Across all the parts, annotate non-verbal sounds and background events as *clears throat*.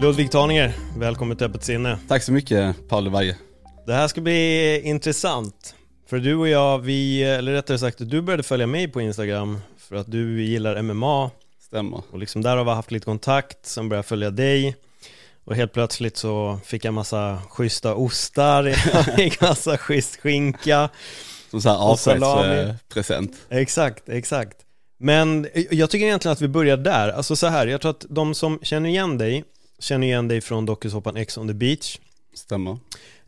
Ludvig Taninger, välkommen till Öppet sinne. Tack så mycket Paul Vaje. Det här ska bli intressant. För du och jag, vi, eller rättare sagt du började följa mig på Instagram för att du gillar MMA Stämmer. och liksom där har vi haft lite kontakt, sen började jag följa dig och helt plötsligt så fick jag massa schyssta ostar, *laughs* jag fick massa schysst skinka Som så här Och salami. avskedspresent. Exakt, exakt Men jag tycker egentligen att vi börjar där, alltså så här, jag tror att de som känner igen dig Känner igen dig från dokusåpan X on the beach Stämmer.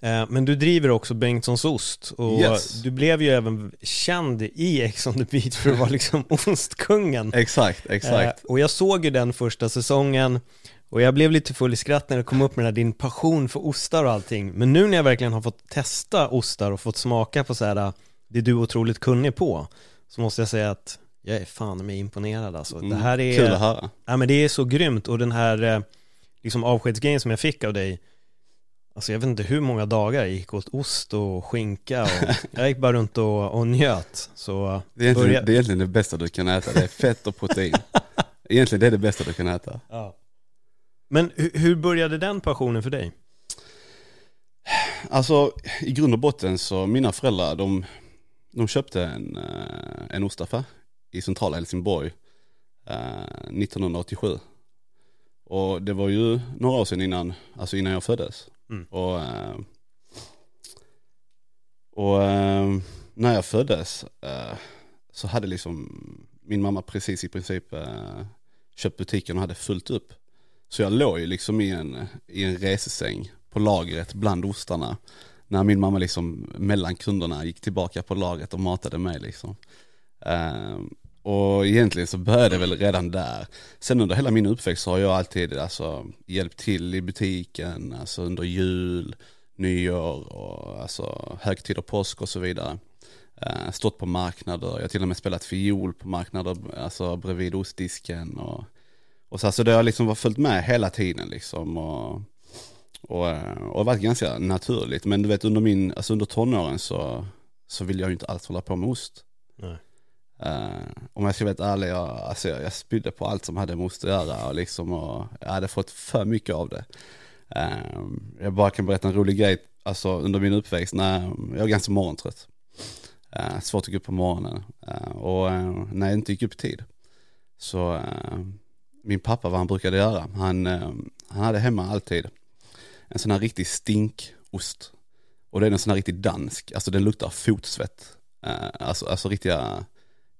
Eh, Men du driver också Bengtssons ost och Yes. du blev ju även känd i Ex on the beach för att vara liksom *laughs* ostkungen Exakt, exakt. Eh, Och jag såg ju den första säsongen och jag blev lite full i skratt när det kom upp med den här, din passion för ostar och allting Men nu när jag verkligen har fått testa ostar och fått smaka på så här det du är otroligt kunnig på Så måste jag säga att jag är fan med imponerad alltså Det här är Mm. Kul att höra. Ja men det är så grymt och den här eh, liksom avskedsgrejen som jag fick av dig Alltså jag vet inte hur många dagar jag gick åt ost och skinka och *laughs* jag gick bara runt och, och njöt så Det är, egentligen, börja- det är egentligen det bästa du kan äta, det är fett och protein. *laughs* egentligen det är det bästa du kan äta. ja. Men hur, hur började den passionen för dig? Alltså i grund och botten så mina föräldrar de, de köpte en, eh, en ostaffär i centrala Helsingborg eh, 1987. Och det var ju några år sedan innan, alltså innan jag föddes. Mm. Och, eh, och eh, när jag föddes eh, så hade liksom min mamma precis i princip köpt butiken och hade fullt upp. Så jag låg ju liksom i en, i en resesäng på lagret bland ostarna. När min mamma liksom mellan kunderna gick tillbaka på lagret och matade mig liksom. Och egentligen så började det väl redan där. Sen under hela min uppväxt så har jag alltid alltså, hjälpt till i butiken, alltså under jul, nyår och alltså högtider, påsk och så vidare. Eh, stått på marknader, jag har till och med spelat fiol på marknader, alltså bredvid ostdisken och, och så, här, så det har liksom varit följt med hela tiden liksom och, och, eh, och varit ganska naturligt. Men du vet under min, alltså under tonåren så, så vill jag ju inte alls hålla på med ost. Nej. Uh, om jag ska vara helt ärlig, jag, alltså jag, jag spydde på allt som hade med ost att göra och, liksom, och jag hade fått för mycket av det. Uh, jag bara kan berätta en rolig grej, alltså under min uppväxt, när jag var ganska morgontrött. Uh, svårt att gå upp på morgonen. Eh, och när jag inte gick upp i tid så min pappa vad han brukade göra, han, han hade hemma alltid en sån här riktig stinkost. Och det är en sån här riktig dansk, alltså den luktar fotsvett. Alltså, alltså riktiga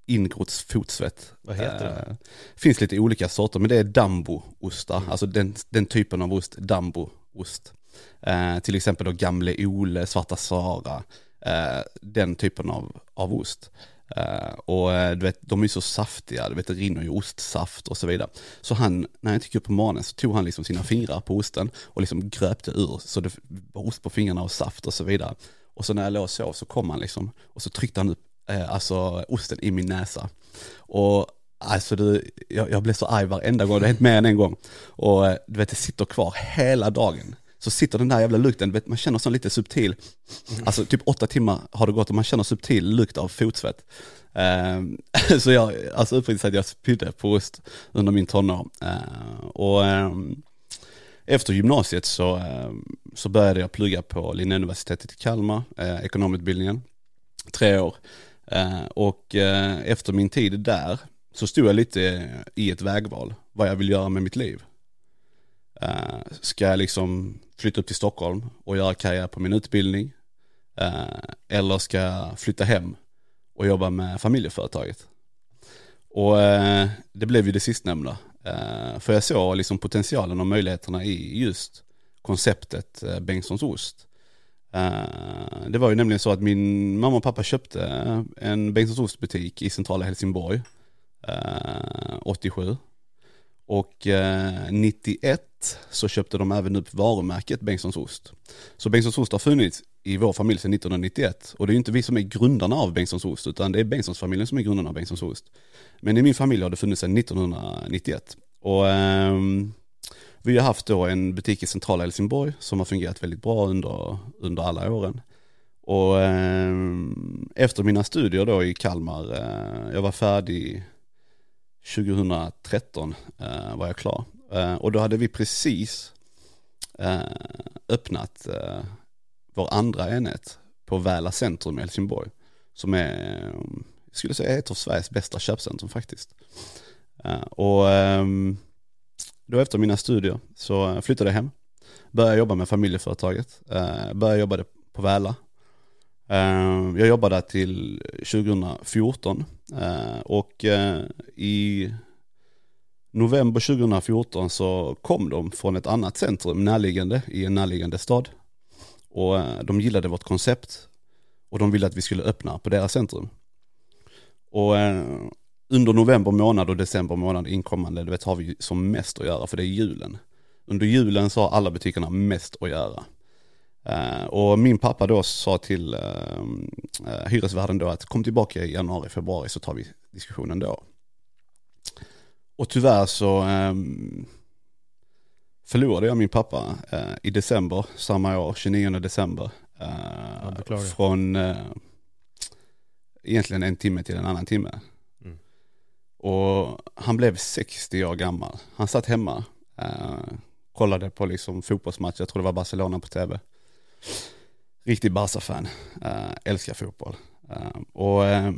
ingrotts fotsvett. Vad heter det? Eh, finns lite olika sorter, men det är Dambo-ostar, alltså den, den typen av ost, Dambo-ost. Eh, till exempel då Gamle Ole, Svarta Sara, eh, den typen av, av ost. Eh, och eh, du vet, de är så saftiga, du vet det rinner ju ostsaft och så vidare. Så han, när jag gick upp på morgonen så tog han liksom sina fingrar på osten och liksom gröpte ur så det var ost på fingrarna och saft och så vidare. Och så när jag låg och sov så kom han liksom och så tryckte han upp eh, alltså osten i min näsa. Och alltså du, jag, jag blev så arg varenda gång, det har hänt mer än en gång. Och eh, du vet det sitter kvar hela dagen. Så sitter den där jävla lukten, vet, man känner sån lite subtil, alltså typ åtta timmar har det gått och man känner subtil lukt av fotsvett. Ehm, *laughs* så jag, alltså uppriktigt sagt jag spydde på ost under min tonår. Ehm, och ehm, efter gymnasiet så, ehm, så började jag plugga på Linnéuniversitetet i Kalmar, eh, ekonomutbildningen, tre år. Eh, och eh, efter min tid där så stod jag lite i ett vägval, vad jag vill göra med mitt liv. Eh, ska jag liksom flytta upp till Stockholm och göra karriär på min utbildning? Eller ska jag flytta hem och jobba med familjeföretaget? Och det blev ju det sistnämnda. För jag såg liksom potentialen och möjligheterna i just konceptet Bengtssons ost. Eh, det var ju nämligen så att min mamma och pappa köpte en Bengtssons butik i centrala Helsingborg eh, 87. Och eh, 91 så köpte de även upp varumärket Bengtssons ost. Så Bengtssons ost har funnits i vår familj sedan 1991 och det är ju inte vi som är grundarna av Bengtssons ost utan det är Bengtssons familjen som är grundarna av Bengtssons ost. Men i min familj har det funnits sedan 1991. Och ehm, vi har haft då en butik i centrala Helsingborg som har fungerat väldigt bra under, under alla åren. Och eh, efter mina studier då i Kalmar, eh, jag var färdig 2013 eh, var jag klar. Eh, och då hade vi precis eh, öppnat eh, vår andra enhet på Väla centrum i Helsingborg. Som är, jag skulle säga ett av Sveriges bästa köpcentrum faktiskt. Eh, och ehm, då efter mina studier så eh, flyttade jag hem. Började jobba med familjeföretaget. Eh, började jobba på Väla. Eh, jag jobbade där till 2014 och i november 2014 så kom de från ett annat centrum närliggande i en närliggande stad. Och de gillade vårt koncept och de ville att vi skulle öppna på deras centrum. Och under november månad och december månad inkommande, du vet, har vi som mest att göra för det är julen. Under julen så har alla butikerna mest att göra. Uh, och min pappa då sa till uh, uh, hyresvärden då att kom tillbaka i januari, februari så tar vi diskussionen då. Och tyvärr så um, förlorade jag min pappa i december samma år, 29 december. Från egentligen en timme till en annan timme. Och han blev 60 år gammal. Han satt hemma, eh, kollade på liksom fotbollsmatch, jag tror det var Barcelona på tv. Riktig Barca-fan, eh, älskar fotboll. Eh, och eh,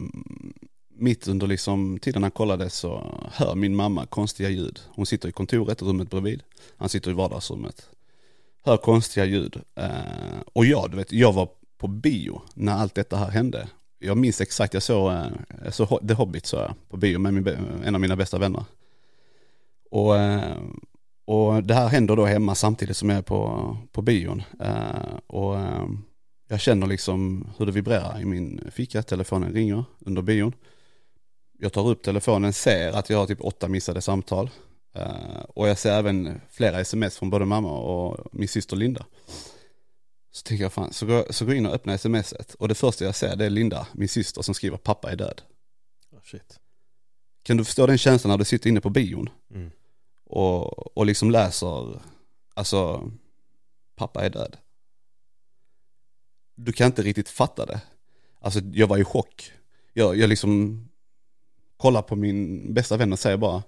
mitt under liksom tiden han kollade så hör min mamma konstiga ljud. Hon sitter i kontoret, rummet bredvid. Han sitter i vardagsrummet. Hör konstiga ljud. Eh, och jag, du vet, jag var på bio när allt detta här hände jag minns exakt, jag såg, eh, jag såg The Hobbit så jag, på bio med min, en av mina bästa vänner. Och, eh, och det här händer då hemma samtidigt som jag är på, på bion. Eh, och jag känner liksom hur det vibrerar i min ficka, telefonen ringer under bion. Jag tar upp telefonen, ser att jag har typ åtta missade samtal. Och jag ser även flera sms från både mamma och min syster Linda. Så tänker jag fan, så går, så går jag in och öppnar smset och det första jag ser det är Linda, min syster som skriver pappa är död. Oh, shit. Kan du förstå den känslan när du sitter inne på bion mm. och, och liksom läser, alltså pappa är död. Du kan inte riktigt fatta det. Alltså jag var i chock. Jag, jag liksom kollar på min bästa vän och säger bara,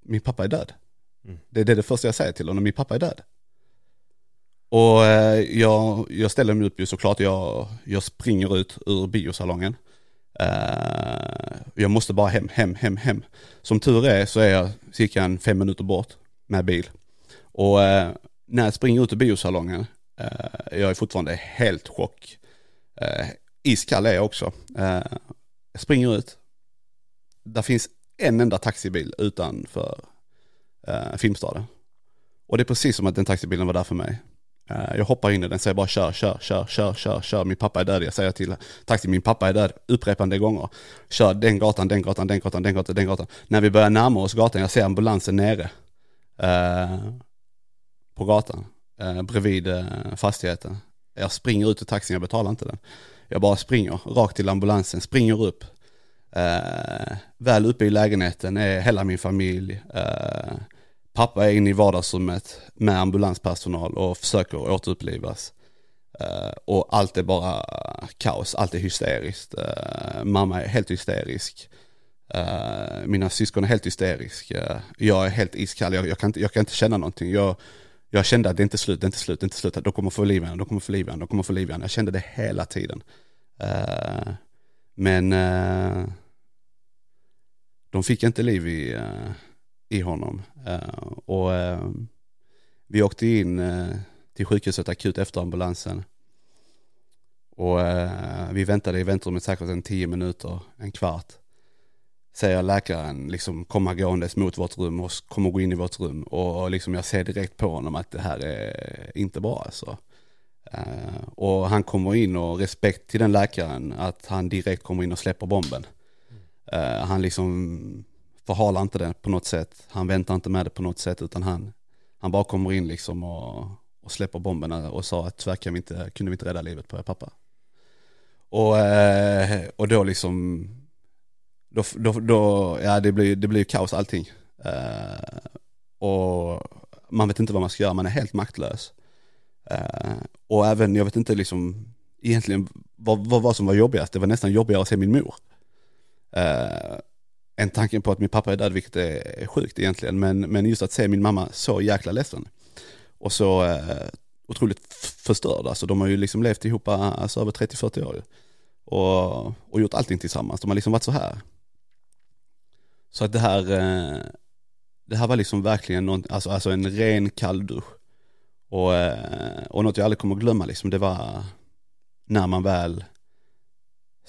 min pappa är död. Mm. Det, det är det första jag säger till honom, min pappa är död. Och eh, jag, jag ställer mig upp ju såklart, jag, jag springer ut ur biosalongen. Eh, jag måste bara hem, hem, hem, hem. Som tur är så är jag cirka en fem minuter bort med bil. Och eh, när jag springer ut ur biosalongen, jag är fortfarande helt chock. Iskall är jag också. jag springer ut, där finns en enda taxibil utanför Filmstaden. Och det är precis som att den taxibilen var där för mig. Eh, jag hoppar in i den, säger bara kör, kör, kör, kör, kör, kör. Min pappa är död. Jag säger till taxi, min pappa är död upprepande gånger. Kör den gatan, den gatan, den gatan, den gatan, den gatan. När vi börjar närma oss gatan, jag ser ambulansen nere. Eh, på gatan, eh, bredvid eh, fastigheten. Jag springer ut ur taxin, jag betalar inte den. Jag bara springer rakt till ambulansen, springer upp. Eh, väl uppe i lägenheten är hela min familj. Eh, Pappa är inne i vardagsrummet med ambulanspersonal och försöker återupplivas. Uh, och allt är bara kaos, allt är hysteriskt. Uh, mamma är helt hysterisk. Uh, mina syskon är helt hysteriska. jag är helt iskall, jag, jag, kan inte, jag kan inte känna någonting. Jag, jag kände att det är inte slut, det är inte slut, det är inte slut. De kommer få liv igen, de kommer få liv igen, de kommer få liv igen. Jag kände det hela tiden. men de fick inte liv i i honom. Uh, och uh, vi åkte in uh, till sjukhuset akut efter ambulansen. Och vi väntade i väntrummet säkert en tio minuter, en kvart. Säger läkaren liksom komma gåendes mot vårt rum och kommer gå in i vårt rum. Och, liksom jag ser direkt på honom att det här är inte bra alltså. och han kommer in och respekt till den läkaren att han direkt kommer in och släpper bomben. Eh, han liksom förhalar inte det på något sätt. Han väntar inte med det på något sätt utan han, han bara kommer in liksom och, och släpper bomberna och sa att tyvärr kan vi inte, kunde vi inte rädda livet på er pappa. Och, eh, och då liksom, då, då, då, ja det blir, det blir kaos allting. Eh, och man vet inte vad man ska göra, man är helt maktlös. Eh, och även, jag vet inte liksom egentligen vad, vad, vad som var jobbigast, det var nästan jobbigare att se min mor än en tanken på att min pappa är död, vilket är sjukt egentligen, men, men just att se min mamma så jäkla ledsen. Och så eh, otroligt förstörd, alltså de har ju liksom levt ihop eh, alltså, över 30-40 år och, och gjort allting tillsammans, de har liksom varit så här. Så att det här, eh, det här var liksom verkligen någon, alltså, alltså en ren kalldusch. Och, eh, och något jag aldrig kommer att glömma liksom, det var när man väl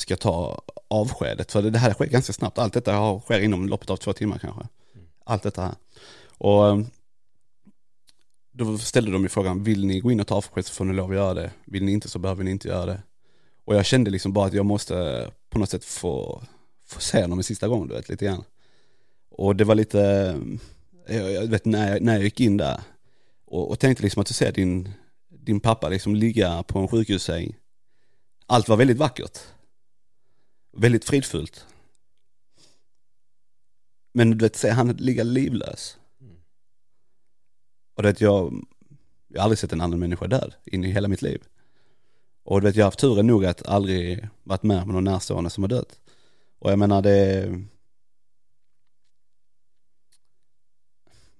ska ta avskedet. För det, här sker ganska snabbt. Allt detta sker inom loppet av två timmar kanske. Allt detta här. Och eh, då ställde de ju frågan, vill ni gå in och ta avsked så får ni lov att göra det. Vill ni inte så behöver ni inte göra det. Och jag kände liksom bara att jag måste på något sätt få, få se honom en sista gång, du vet, lite grann. Och det var lite, eh, jag, jag vet när jag, när jag gick in där, och, och tänkte liksom att du ser din, din pappa liksom ligga på en sjukhussäng. Allt var väldigt vackert. Väldigt fridfullt. Men du vet, se han ligga livlös. Och du vet, jag, jag har aldrig sett en annan människa död in i hela mitt liv. Och du vet, jag har haft turen nog att aldrig varit med om någon närstående som har dött. Och jag menar det,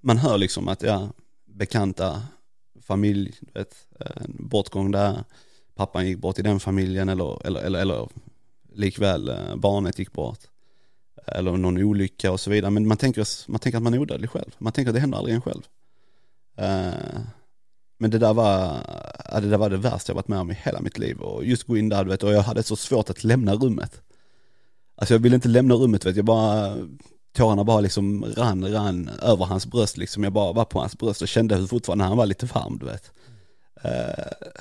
man hör liksom att ja, bekanta, familj, du vet, en bortgång där, pappan gick bort i den familjen eller, eller, eller, eller likväl eh, barnet gick bort. Eller någon olycka och så vidare. Men man tänker, man tänker att man är odödlig själv. Man tänker att det händer aldrig en själv. Eh, men det där var, det där var det värsta jag varit med om i hela mitt liv. Och just gå in där, vet, och jag hade så svårt att lämna rummet. Alltså jag ville inte lämna rummet, vet jag bara tårarna bara liksom rann, rann över hans bröst liksom. Jag bara var på hans bröst och kände hur fortfarande han var lite varm, du vet. Uh,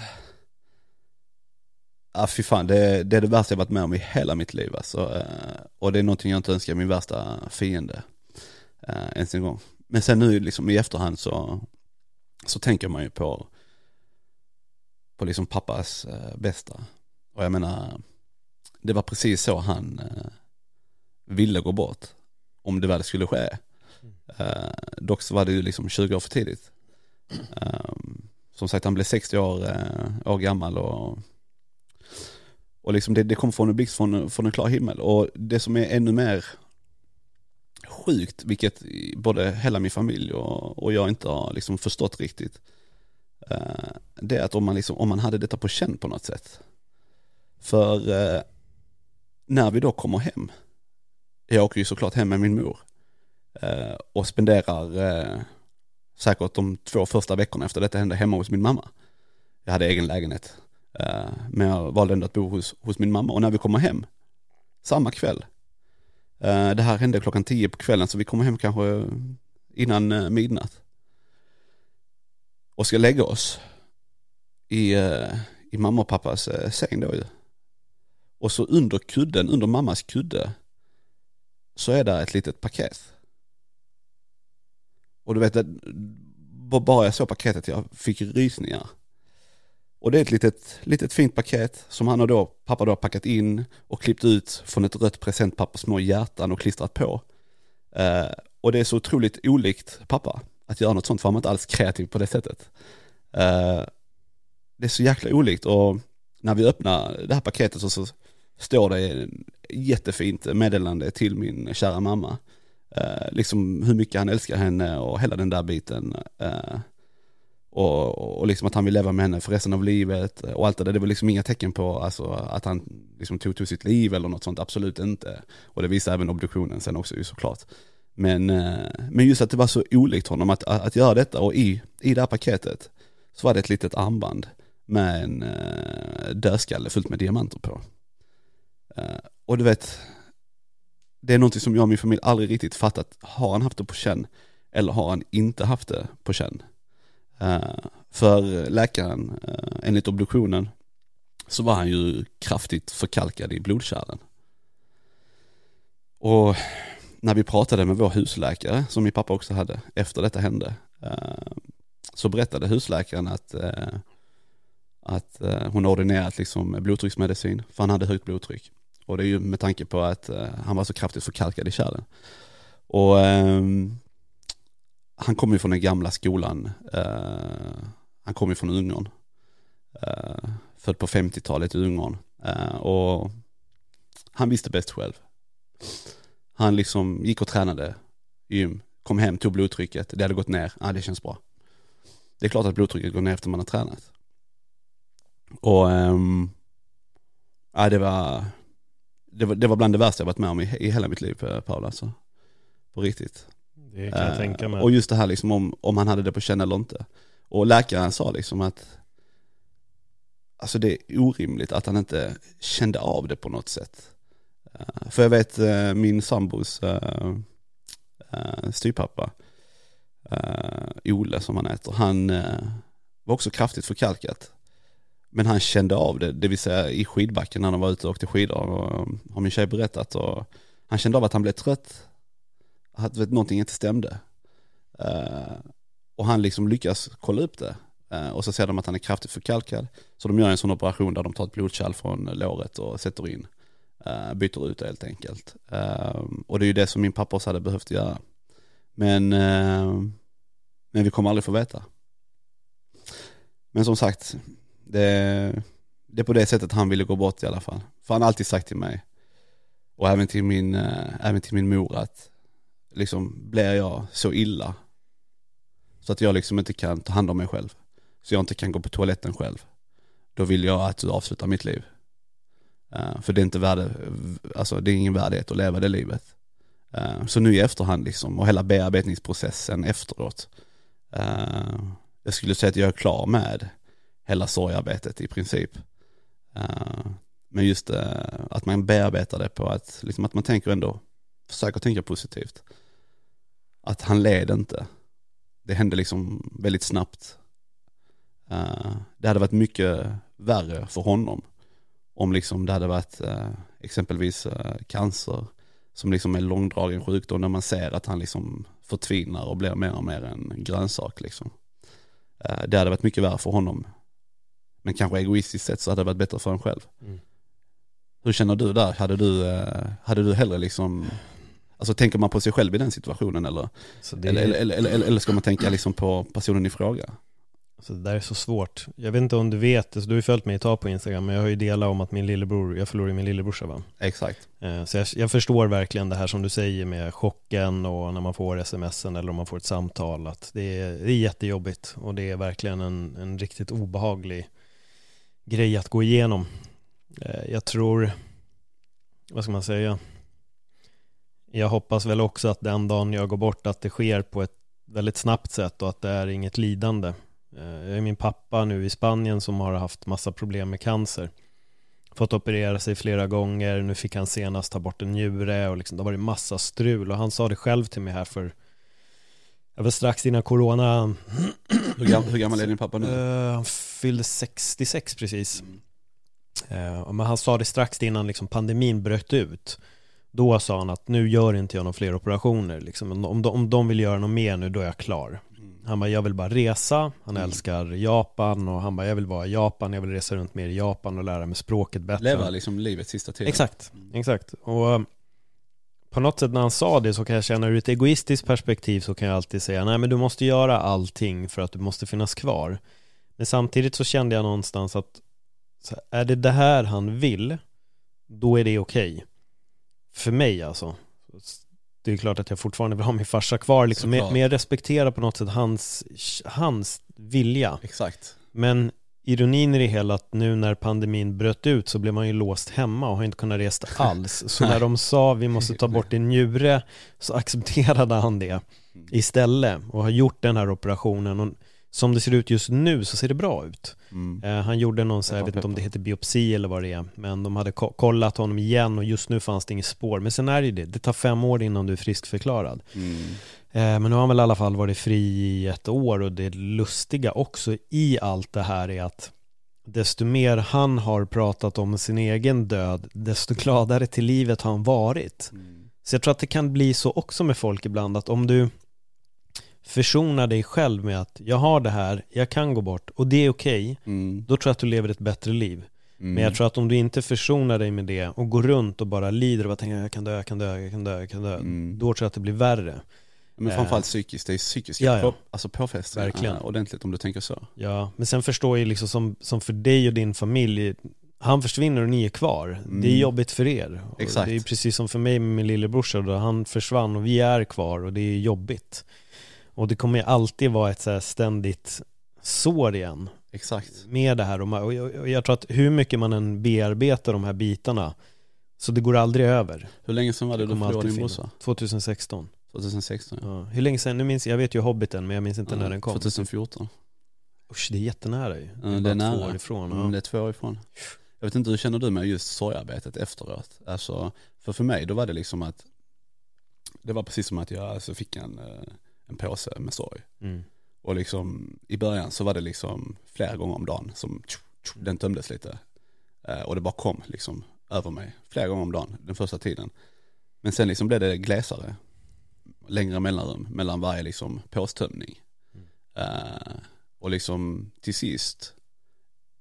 Ja, fy fan, det, det, är det värsta jag varit med om i hela mitt liv alltså. Eh, och det är någonting jag inte önskar min värsta fiende uh, ens en gång. Men sen nu liksom i efterhand så, så tänker man ju på, på liksom pappas uh, bästa. Och jag menar, det var precis så han ville gå bort om det väl skulle ske. Dock så var det ju liksom 20 år för tidigt. Som sagt han blev 60 år, år gammal och, och liksom det, det kom från en blixt från, från en klar himmel. Och det som är ännu mer sjukt, vilket både hela min familj och, och jag inte har liksom förstått riktigt, eh, det är att om man, liksom, om man hade detta på känn på något sätt. För eh, när vi då kommer hem, jag åker ju såklart hem med min mor eh, och spenderar eh, säkert de två första veckorna efter detta hände hemma hos min mamma. Jag hade egen lägenhet, Eh, men jag valde ändå att bo hos, hos min mamma och när vi kommer hem, samma kväll, eh, det här hände klockan tio på kvällen så vi kommer hem kanske innan eh, midnatt och ska lägga oss i, i mamma och pappas säng då ju. Och så under kudden, under mammas kudde, så är där ett litet paket. Och du vet, bara jag såg paketet, jag fick rysningar. Och det är ett litet, litet fint paket som han och då, pappa då har packat in och klippt ut från ett rött presentpapper, små hjärtan och klistrat på. Eh, och det är så otroligt olikt pappa att göra något sånt, för han var inte alls kreativ på det sättet. Eh, det är så jäkla olikt och när vi öppnar det här paketet så, så står det jättefint meddelande till min kära mamma. Eh, liksom hur mycket han älskar henne och hela den där biten. Eh, och, och liksom att han vill leva med henne för resten av livet och allt det där. Det var liksom inga tecken på alltså, att han liksom tog till sitt liv eller något sånt, absolut inte. Och det visar även obduktionen sen också ju såklart. Men, eh, men just att det var så olikt honom att, att, att göra detta och i, i det här paketet så var det ett litet armband med en eh, dödskalle fullt med diamanter på. Eh, och du vet, det är någonting som jag och min familj aldrig riktigt fattat. Har han haft det på känn eller har han inte haft det på känn? Eh, för läkaren, eh, enligt obduktionen, så var han ju kraftigt förkalkad i blodkärlen. Och när vi pratade med vår husläkare, som min pappa också hade, efter detta hände, eh, så berättade husläkaren att, att hon ordinerat liksom blodtrycksmedicin, för han hade högt blodtryck. Och det är ju med tanke på att han var så kraftigt förkalkad i kärlen. Och ehm, han kommer ju från den gamla skolan, eh, han kommer ju från Ungern. Eh, född på 50-talet i Ungern. Eh, och han visste bäst själv. Han liksom gick och tränade gym, kom hem, tog blodtrycket, det hade gått ner, ja det känns bra. Det är klart att blodtrycket går ner efter man har tränat. Och um, ja, det var, det var, det var bland det värsta jag varit med om i, i hela mitt liv Paula alltså. På riktigt. Det kan jag uh, tänka mig. Och just det här liksom om, om han hade det på känn eller inte. Och läkaren sa liksom att Alltså det är orimligt att han inte kände av det på något sätt. Eh, för jag vet eh, min sambos styvpappa, Ole som han heter, han var också kraftigt förkalkat. Men han kände av det, det vill säga i skidbacken när han var ute och åkte skidor, har min tjej berättat. Och han kände av att han blev trött, att vet, någonting inte stämde. Eh, och han liksom lyckas kolla upp det. Eh, och så ser de att han är kraftigt förkalkad. Så de gör en sån operation där de tar ett blodkärl från låret och sätter in. Uh, byter ut det helt enkelt. Uh, och det är ju det som min pappa också hade behövt göra. Men, uh, men vi kommer aldrig få veta. Men som sagt, det, det är på det sättet han ville gå bort i alla fall. För han har alltid sagt till mig, och även till min, även till min mor att liksom blir jag så illa så att jag liksom inte kan ta hand om mig själv, så jag inte kan gå på toaletten själv, då vill jag att du avslutar mitt liv. Uh, för det är inte värde, alltså det är ingen värdighet att leva det livet. Uh, så nu i efterhand liksom, och hela bearbetningsprocessen efteråt. Uh, jag skulle säga att jag är klar med hela sorgarbetet i princip. men just att man bearbetar det på att, liksom att man tänker ändå, försöker tänka positivt. Att han led inte. Det hände liksom väldigt snabbt. det hade varit mycket värre för honom om liksom det hade varit eh, exempelvis eh, cancer som liksom är långdragen sjukdom när man ser att han liksom förtvinar och blir mer och mer en grönsak liksom. Eh, det hade varit mycket värre för honom. Men kanske egoistiskt sett så hade det varit bättre för en själv. Mm. Hur känner du där? Hade du, eh, hade du hellre liksom, alltså tänker man på sig själv i den situationen eller? Det... Eller, eller, eller, eller, eller ska man tänka liksom på personen i fråga? Så det där är så svårt. Jag vet inte om du vet, alltså, du har ju följt mig ett tag på Instagram, men jag har ju delat om att min lillebror, jag förlorade min lillebrorsa va? Exakt. Eh, så jag, jag, förstår verkligen det här som du säger med chocken och när man får smsen eller om man får ett samtal, att det är, det är jättejobbigt och det är verkligen en, en riktigt obehaglig grej att gå igenom. Eh, jag tror, vad ska man säga? Jag hoppas väl också att den dagen jag går bort att det sker på ett väldigt snabbt sätt och att det är inget lidande Eh, jag är min pappa nu i Spanien som har haft massa problem med cancer. Fått operera sig flera gånger, nu fick han senast ta bort en njure och liksom, det har varit massa strul och han sa det själv till mig här för jag var strax innan corona *clears throat* Hur, gam hur gammal är din pappa nu? Uh, han fyllde 66 precis mm. uh, Men han sa det strax innan liksom pandemin bröt ut Då sa han att nu gör inte jag några fler operationer liksom. om, de, om de vill göra något mer nu då är jag klar han bara, jag vill bara resa, han mm. älskar Japan och han bara, jag vill vara i Japan, jag vill resa runt mer i Japan och lära mig språket bättre. Leva liksom livets sista tid. Exakt, mm. exakt. Och um, på något sätt när han sa det så kan jag känna ur ett egoistiskt perspektiv så kan jag alltid säga, nej men du måste göra allting för att du måste finnas kvar. Men samtidigt så kände jag någonstans att är det det här han vill, då är det okej. Okay. För mig alltså det är klart att jag fortfarande vill ha min farsa kvar liksom, men jag respekterar på något sätt hans, hans vilja. Exakt. Men ironin i det hela att nu när pandemin bröt ut så blev man ju låst hemma och har inte kunnat resa *laughs* alls. Så när de sa vi måste ta bort din njure så accepterade han det mm. istället och har gjort den här operationen. Och som det ser ut just nu så ser det bra ut. Mm. Eh, han gjorde någon så här, jag vet inte om det heter biopsi eller vad det är, men de hade ko kollat honom igen och just nu fanns det inget spår. Men sen är det ju det, det tar fem år innan du är friskförklarad. Mm. Eh, men nu har han väl i alla fall varit fri i ett år och det lustiga också i allt det här är att desto mer han har pratat om sin egen död, desto gladare till livet har han varit. Så jag tror att det kan bli så också med folk ibland att om du försonar dig själv med att jag har det här, jag kan gå bort och det är okej, Mm. då tror jag att du lever ett bättre liv. Mm. Men jag tror att om du inte försonar dig med det och går runt och bara lider och bara tänker jag kan dö, jag kan dö, jag kan dö, jag kan dö, Mm. då tror jag att det blir värre. Men framförallt psykiskt, det är psykiska Ja, ja. på, alltså påfrestningar Verkligen. eh, ordentligt om du tänker så. Ja, men sen förstår jag liksom som, som för dig och din familj, han försvinner och ni är kvar. Det är Mm. jobbigt för er. Och Exakt. Det är precis som för mig med min lillebrorsa då, han försvann och vi är kvar och det är jobbigt. Och det kommer ju alltid vara ett så här ständigt sår igen Exakt. med det här och, jag, tror att hur mycket man än bearbetar de här bitarna så det går aldrig över. Hur länge sedan var det, Det du förlorade din brorsa? 2016. 2016 ja. Ja. Hur länge sedan? Nu minns jag, vet ju Hobbiten men jag minns inte när den kom. 2014. Usch, det är jättenära ju. Ja, det är det är bara två nära. år ifrån. Mm, Ja. det är två år ifrån. Jag vet inte, hur känner du med just sorgarbetet efteråt? Alltså, för för mig då var det liksom att det var precis som att jag alltså, fick en, eh, en påse med sorg. Mm. Och liksom i början så var det liksom flera gånger om dagen som tju, tju, den tömdes lite. Eh, Och det bara kom liksom över mig flera gånger om dagen den första tiden. Men sen liksom blev det glesare. Längre mellanrum mellan varje liksom påstömning. Mm. Eh, Och liksom till sist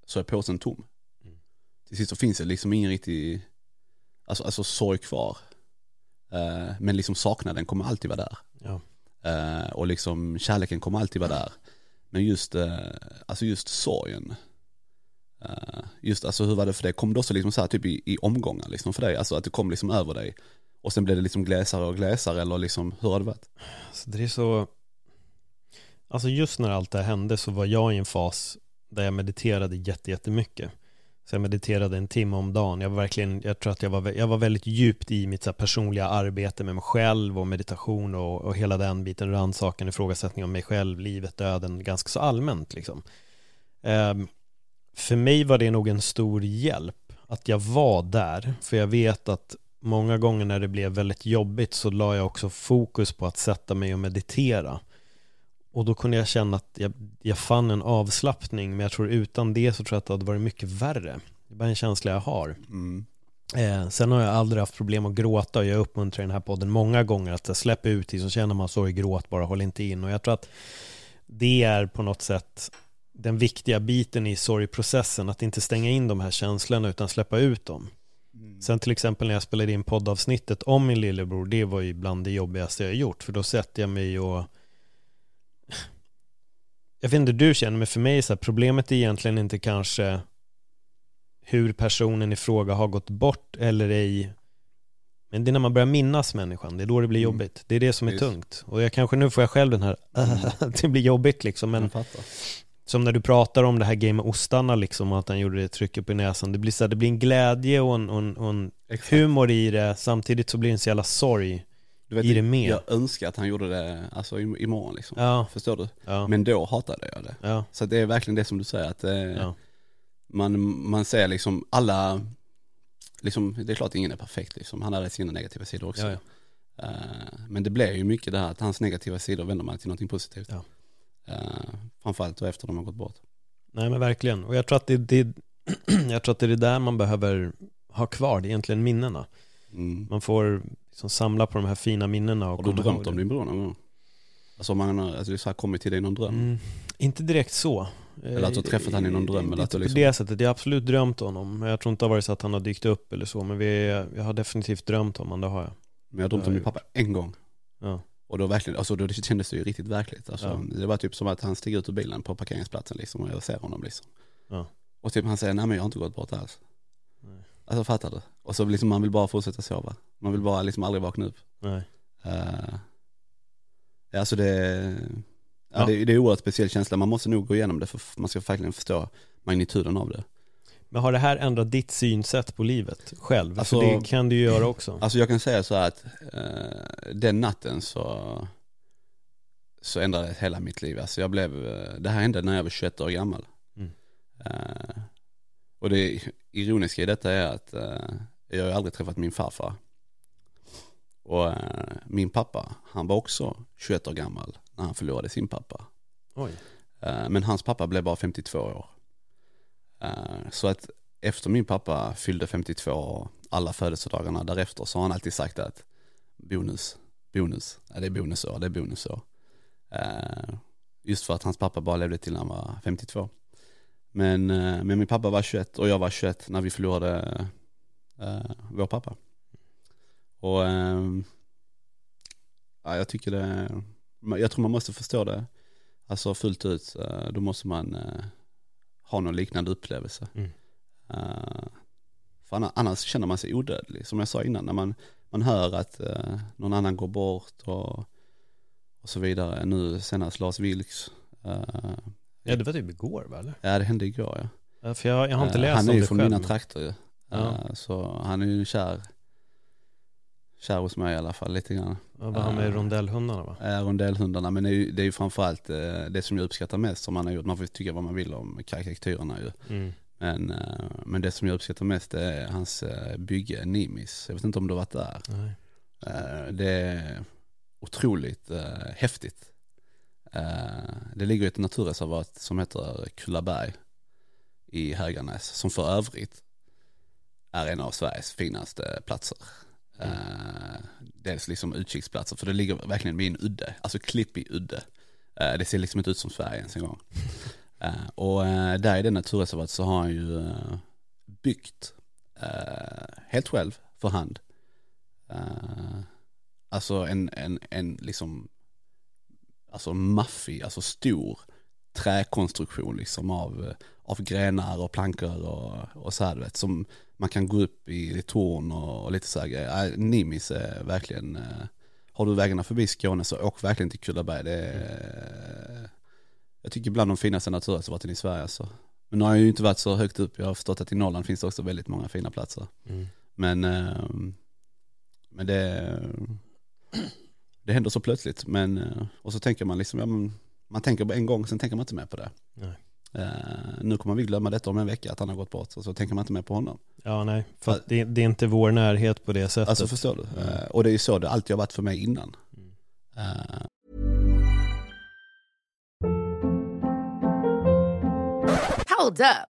så är påsen tom. Mm. Till sist så finns det liksom ingen riktig, alltså, alltså sorg kvar. Eh, Men liksom saknaden kommer alltid vara där. Ja. Eh, och liksom kärleken kommer alltid vara där. Men just, eh, alltså just sorgen. Eh, just alltså hur var det för dig? Kom det också liksom så här typ i, i omgångar liksom för dig? Alltså att det kom liksom över dig. Och sen blev det liksom glesare och glesare eller liksom, hur har det varit? Så det är så Alltså just när allt det här hände så var jag i en fas där jag mediterade jättemycket. Så jag mediterade en timme om dagen. Jag var verkligen, jag tror att jag var, jag var väldigt djupt i mitt så här, personliga arbete med mig själv och meditation och, och hela den biten, rannsakan, ifrågasättning av mig själv, livet, döden, ganska så allmänt liksom. Um, för mig var det nog en stor hjälp att jag var där, för jag vet att många gånger när det blev väldigt jobbigt så la jag också fokus på att sätta mig och meditera. Och då kunde jag känna att jag, jag fann en avslappning, men jag tror utan det så tror jag att det hade varit mycket värre. Det är bara en känsla jag har. Mm. Eh, sen har jag aldrig haft problem att gråta och jag uppmuntrar i den här podden många gånger att släppa ut det, så känner man sorg, gråt bara, håll inte in. Och jag tror att det är på något sätt den viktiga biten i sorgprocessen, att inte stänga in de här känslorna utan släppa ut dem. Sen till exempel när jag spelade in poddavsnittet om min lillebror, det var ju bland det jobbigaste jag gjort, för då sätter jag mig och jag vet inte hur du känner, men för mig är så här, problemet är egentligen inte kanske hur personen i fråga har gått bort eller ej. Men det är när man börjar minnas människan, det är då det blir Mm. jobbigt. Det är det som är Visst. tungt. Och jag kanske nu får jag själv den här, *laughs* det blir jobbigt liksom. Men som när du pratar om det här game med ostarna liksom, och att han gjorde det trycket på näsan. Det blir, så här, det blir en glädje och en, och en, och en humor i det, samtidigt så blir det en så jävla sorg. Du vet, i det med. Jag önskar att han gjorde det alltså, im- imorgon liksom. Ja, Förstår du? ja, Men då hatade jag det. ja, Så det är verkligen det som du säger att eh, man, man ser liksom alla, liksom, det är klart ingen är perfekt liksom. Han hade sina negativa sidor också. Eh, men det blev ju mycket det här att hans negativa sidor vänder man till någonting positivt. Ja. Eh, framförallt då efter de har gått bort. Nej men verkligen. Och jag tror att det, det, *clears throat* jag tror att det är det där man behöver ha kvar, det är egentligen minnena. Mm. Man får liksom samla på de här fina minnena och Har du drömt om din bror någon gång? Alltså om man alltså det så här kommit till dig i någon dröm? Mm, inte direkt så. Eller att du har träffat han i någon dröm, eller att du på liksom- det sättet. Jag har absolut drömt honom. Men jag tror inte det har varit så att han har dykt upp eller så. Men vi, jag har definitivt drömt om honom, det har jag. Men jag har drömt om min pappa en gång. Ja. Och då verkligen, alltså då kändes det ju riktigt verkligt. Alltså, Ja. Det var typ som att han steg ut ur bilen på parkeringsplatsen liksom och jag ser honom liksom. Ja. Och typ han säger, nej men jag har inte gått bort alls. Alltså fattar du? Och så liksom man vill bara fortsätta sova. Man vill bara liksom aldrig vakna upp. Nej. Uh, alltså det, ja, Ja. Det, det är en oerhört speciell känsla. Man måste nog gå igenom det för man ska verkligen förstå magnituden av det. Men har det här ändrat ditt synsätt på livet själv? Alltså- För det kan du ju göra också. Alltså jag kan säga så här att eh, den natten så, så ändrade hela mitt liv. Alltså jag blev, eh, det här hände när jag var 21 år gammal. Mm. Eh, och det ironiska i detta är att eh, jag har aldrig träffat min farfar. Och eh, min pappa, han var också 21 år gammal när han förlorade sin pappa. Oj. Eh, men hans pappa blev bara 52 år. Eh, så att efter min pappa fyllde 52 alla födelsedagarna därefter så har han alltid sagt att bonus, bonus, ja, det är bonusår, det är bonusår. Eh, just för att hans pappa bara levde till han var 52. Men, eh, men min pappa var 21 och jag var 21 när vi förlorade eh, vår pappa. Och ehm, ja, jag tycker det, jag tror man måste förstå det, alltså fullt ut, eh, då måste man eh, ha någon liknande upplevelse. Mm. Eh, för annars, annars känner man sig odödlig, som jag sa innan, när man, man hör att eh, någon annan går bort och, och så vidare. Nu senast Lars Vilks. eh, Ja, det var typ igår va, eller? ja, det hände igår ja. Ja, för jag, jag har inte läst Han är om ju det från själv. mina trakter ju. Ja. Så han är ju kär, kär hos mig i alla fall lite grann. Ja, var han med i Eh, rondellhundarna va? Eh, Rondellhundarna, men det är ju, det är ju framförallt eh, det som jag uppskattar mest som han har gjort. Man får tycka vad man vill om karikatyrerna ju. Mm. Men, men det som jag uppskattar mest är hans bygge Nimis. Jag vet inte om du har varit där. Nej. Det är otroligt häftigt. Eh, Det ligger i ett naturreservat som heter Kullaberg i Höganäs, som för övrigt är en av Sveriges finaste platser. Eh, Dels liksom utkiksplatser, för det ligger verkligen vid en udde, alltså klippig udde. Eh, Det ser liksom inte ut som Sverige ens en gång. *laughs* Och där i det naturreservatet så har han ju byggt helt själv för hand. Alltså en, en, en liksom, alltså maffig, alltså stor träkonstruktion liksom av, av grenar och plankor och, och så här du vet, som man kan gå upp i, i torn och, och lite så här grejer. Nimis är verkligen, eh, har du vägarna förbi Skåne så åk verkligen till Kullaberg. Det är, jag tycker bland de finaste naturreservaten i Sverige alltså. Men nu har jag ju inte varit så högt upp, jag har förstått att i Norrland finns det också väldigt många fina platser. Mm. Men, eh, men det, det händer så plötsligt. Men, eh, och så tänker man liksom, ja, men, man tänker bara en gång, sen tänker man inte mer på det. Nej. Eh, nu kommer vi glömma detta om en vecka, att han har gått bort. Och så tänker man inte mer på honom. Ja, nej. För att det, det är inte vår närhet på det sättet. Alltså förstår du? Eh, och det är ju så det alltid har varit för mig innan. Eh, Hold up.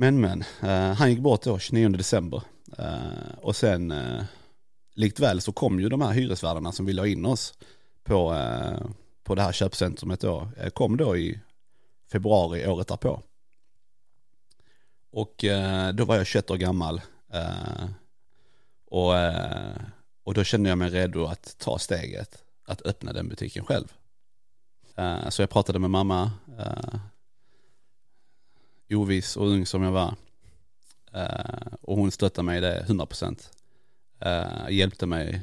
Men men, eh, han gick bort då 29 december. Eh, och sen, uh, likt väl så kom ju de här hyresvärdarna som ville ha in oss på, på det här köpcentrumet då, kom då i februari året därpå. Och då var jag 21 år gammal. och, och då kände jag mig redo att ta steget att öppna den butiken själv. Så jag pratade med mamma, oviss och ung som jag var. Uh, och hon stöttade mig i det 100%. Uh, eh, hjälpte mig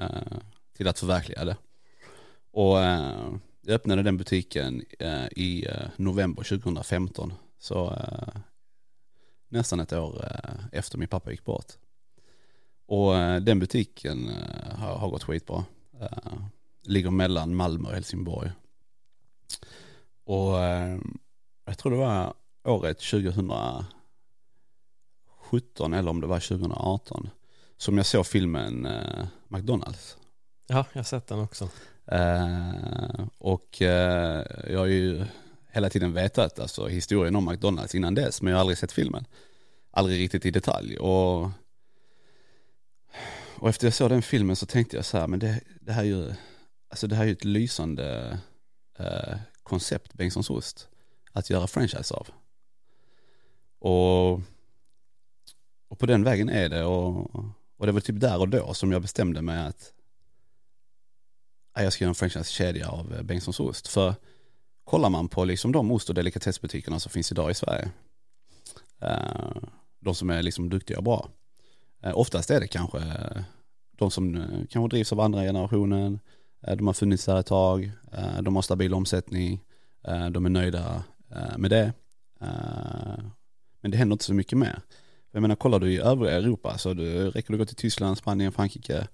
uh, till att förverkliga det. Och jag öppnade den butiken i november 2015. Så nästan ett år efter min pappa gick bort. Och den butiken har, har gått skitbra. Ligger mellan Malmö och Helsingborg. Och jag tror det var året 2017 eller om det var 2018 som jag såg filmen eh, McDonalds. Ja, jag har sett den också. Eh, och eh, jag har ju hela tiden vetat alltså, historien om McDonalds innan dess, men jag har aldrig sett filmen. Aldrig riktigt i detalj. Och, och efter jag såg den filmen så tänkte jag så här, men det, det här är ju, alltså det här är ju ett lysande eh, koncept, Bengtssons ost, att göra franchise av. Och, och på den vägen är det och, och det var typ där och då som jag bestämde mig att jag ska göra en franchisekedja av eh, Bengtssons ost. För kollar man på liksom de ost och delikatessbutikerna som finns idag i Sverige, eh, de som är liksom duktiga och bra, eh, oftast är det kanske de som kanske drivs av andra generationen, de har funnits där ett tag, de har stabil omsättning, de är nöjda med det. Men det händer inte så mycket mer. Jag menar, kollar du i övriga Europa så du, räcker du gå till Tyskland, Spanien, Frankrike,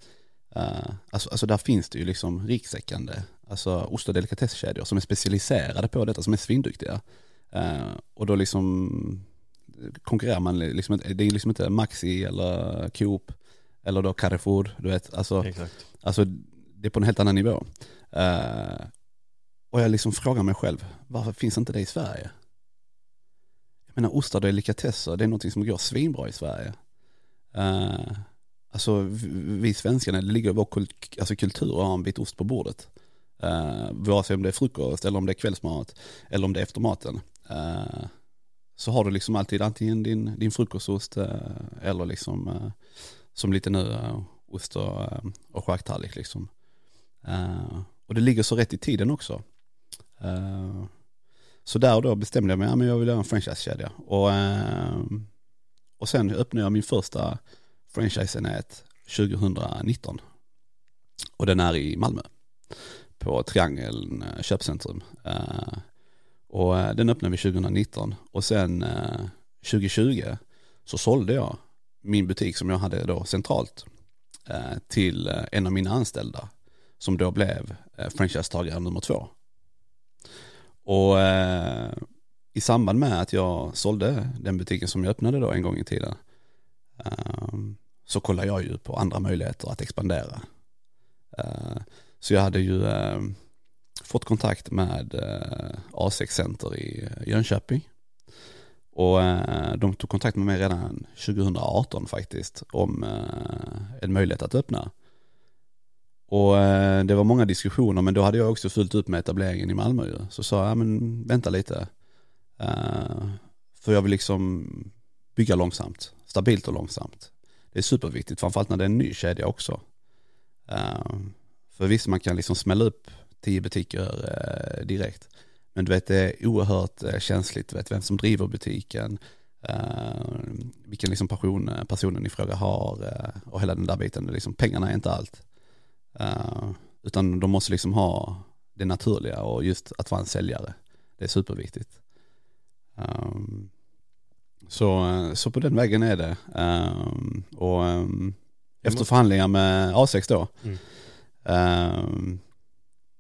alltså, alltså där finns det ju liksom riksäckande, alltså ost och delikatesskedjor som är specialiserade på detta, som är svinduktiga. och då liksom konkurrerar man liksom, det är liksom inte Maxi eller Coop eller då Carrefour, du vet, alltså, Exakt. alltså det är på en helt annan nivå. Uh, och jag liksom frågar mig själv, varför finns inte det i Sverige? Jag menar ostar och delikatesser, det är någonting som går svinbra i Sverige. Uh, alltså vi svenskar, det ligger i vår kul alltså kultur att ha en bit ost på bordet. Uh, vare sig om det är frukost eller om det är kvällsmat eller om det är efter maten. Uh, eh, så har du liksom alltid antingen din, din frukostost uh, eller liksom som lite nu, uh, ost och, uh, och charktallrik liksom. Uh, och det ligger så rätt i tiden också. Så där och då bestämde jag mig, ja men jag vill göra en franchisekedja. Och, eh, och sen öppnade jag min första franchiseenhet 2019. Och den är i Malmö. På Triangeln eh, köpcentrum. Eh, och den öppnade vi 2019. Och sen 2020 så sålde jag min butik som jag hade då centralt eh, till en av mina anställda som då blev eh, franchisetagare nummer två. Och eh, i samband med att jag sålde den butiken som jag öppnade då en gång i tiden ehm, så kollade jag ju på andra möjligheter att expandera. Eh, så jag hade ju ehm, fått kontakt med eh, A6 Center i Jönköping och eh, de tog kontakt med mig redan 2018 faktiskt om eh, en möjlighet att öppna. Och eh, det var många diskussioner men då hade jag också fullt upp med etableringen i Malmö ju. Så sa jag, men vänta lite. Eh, för jag vill liksom bygga långsamt, stabilt och långsamt. Det är superviktigt, framförallt när det är en ny kedja också. Eh, för visst, man kan liksom smälla upp tio butiker eh, direkt. Men du vet det är oerhört känsligt, du vet vem som driver butiken, vilken liksom passion personen i fråga har och hela den där biten. Liksom, pengarna är inte allt. Uh, utan de måste liksom ha det naturliga och just att vara en säljare. Det är superviktigt. Um, så, så på den vägen är det. Um, och um, efter förhandlingar med A6 då, mm.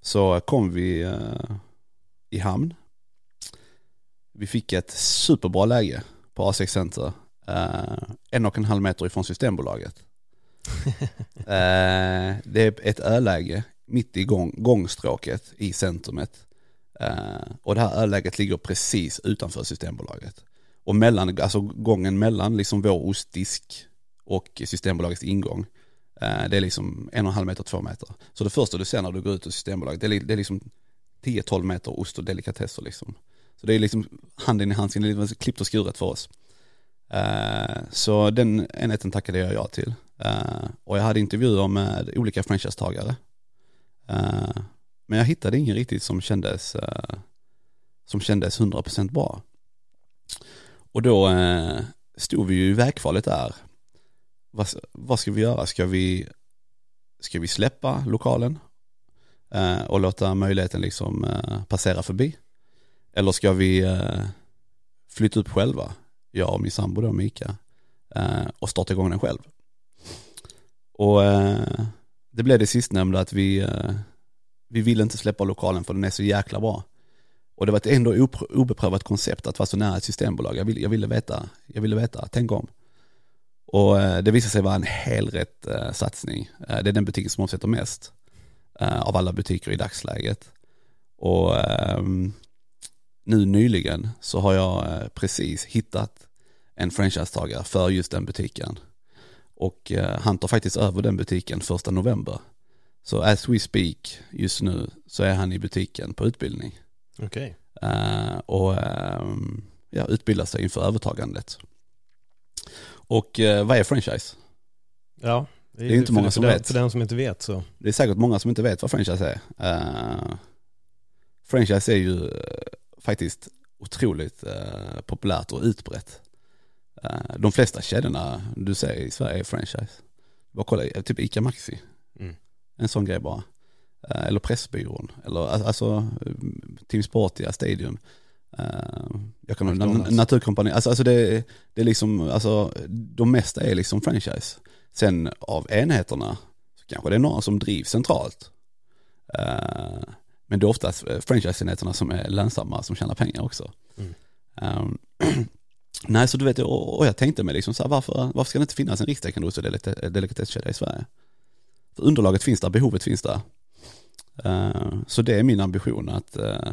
så kom vi i hamn. Vi fick ett superbra läge på A6 Center. Uh, en och en halv meter ifrån Systembolaget. *laughs* eh, det är ett öläge mitt i gång, gångstråket i centrumet. Eh, och det här öläget ligger precis utanför Systembolaget. Och mellan, alltså gången mellan liksom vår ostdisk och Systembolagets ingång, eh, det är liksom en och en halv meter, två meter. Så det första du ser när du går ut ur Systembolaget, det är, det är liksom 10-12 meter ost och delikatesser liksom. Så det är liksom handen i handsken, det är liksom klippt och skuret för oss. Eh, så den enheten tackade jag ja till. Eh, och jag hade intervjuer med olika franchisetagare. Eh, men jag hittade ingen riktigt som kändes, eh, som kändes 100% bra. Och då stod vi ju i vägkvalet där. Vad, vad ska vi göra? Ska vi, ska vi släppa lokalen och låta möjligheten liksom passera förbi? Eller ska vi flytta upp själva, jag och min sambo då Mika, och starta igång den själv? Och eh, det blev det sistnämnda att vi, eh, vi ville inte släppa lokalen för den är så jäkla bra. Och det var ett ändå obeprövat koncept att vara så nära ett systembolag. Jag ville, jag ville veta, jag ville veta, tänk om. Och eh, det visade sig vara en helrätt eh, satsning. Eh, det är den butiken som omsätter mest av alla butiker i dagsläget. Och ehm, nu nyligen så har jag precis hittat en franchisetagare för just den butiken. Och eh, han tar faktiskt över den butiken första november. Så as we speak just nu så är han i butiken på utbildning. Okej. Okay. Uh, och uh, ja, utbilda sig inför övertagandet. Och eh, vad är franchise? Ja, Det är inte många som den, vet. För den som inte vet så. Det är säkert många som inte vet vad franchise är. Eh, franchise är ju eh, faktiskt otroligt eh, populärt och utbrett. Eh, de flesta kedjorna du ser i Sverige är franchise. Bara kolla, eh, typ ICA Maxi. Mm. En sån grej bara. Eh, eller Pressbyrån. Eller al- alltså eh, Team Sportia, Stadium. Jag kan McDonald's. Naturkompani, alltså, alltså det, det är liksom, alltså de mesta är liksom franchise. Sen av enheterna så kanske det är några som drivs centralt. Men det är oftast franchise-enheterna som är lönsamma, som tjänar pengar också. Mm. *clears throat* Nej, så du vet, och, och jag tänkte mig liksom så här, varför, varför ska det inte finnas en rikstäckande ost och delikate- delikatesskedja i Sverige? För underlaget finns där, behovet finns där. Eh, så det är min ambition att, eh,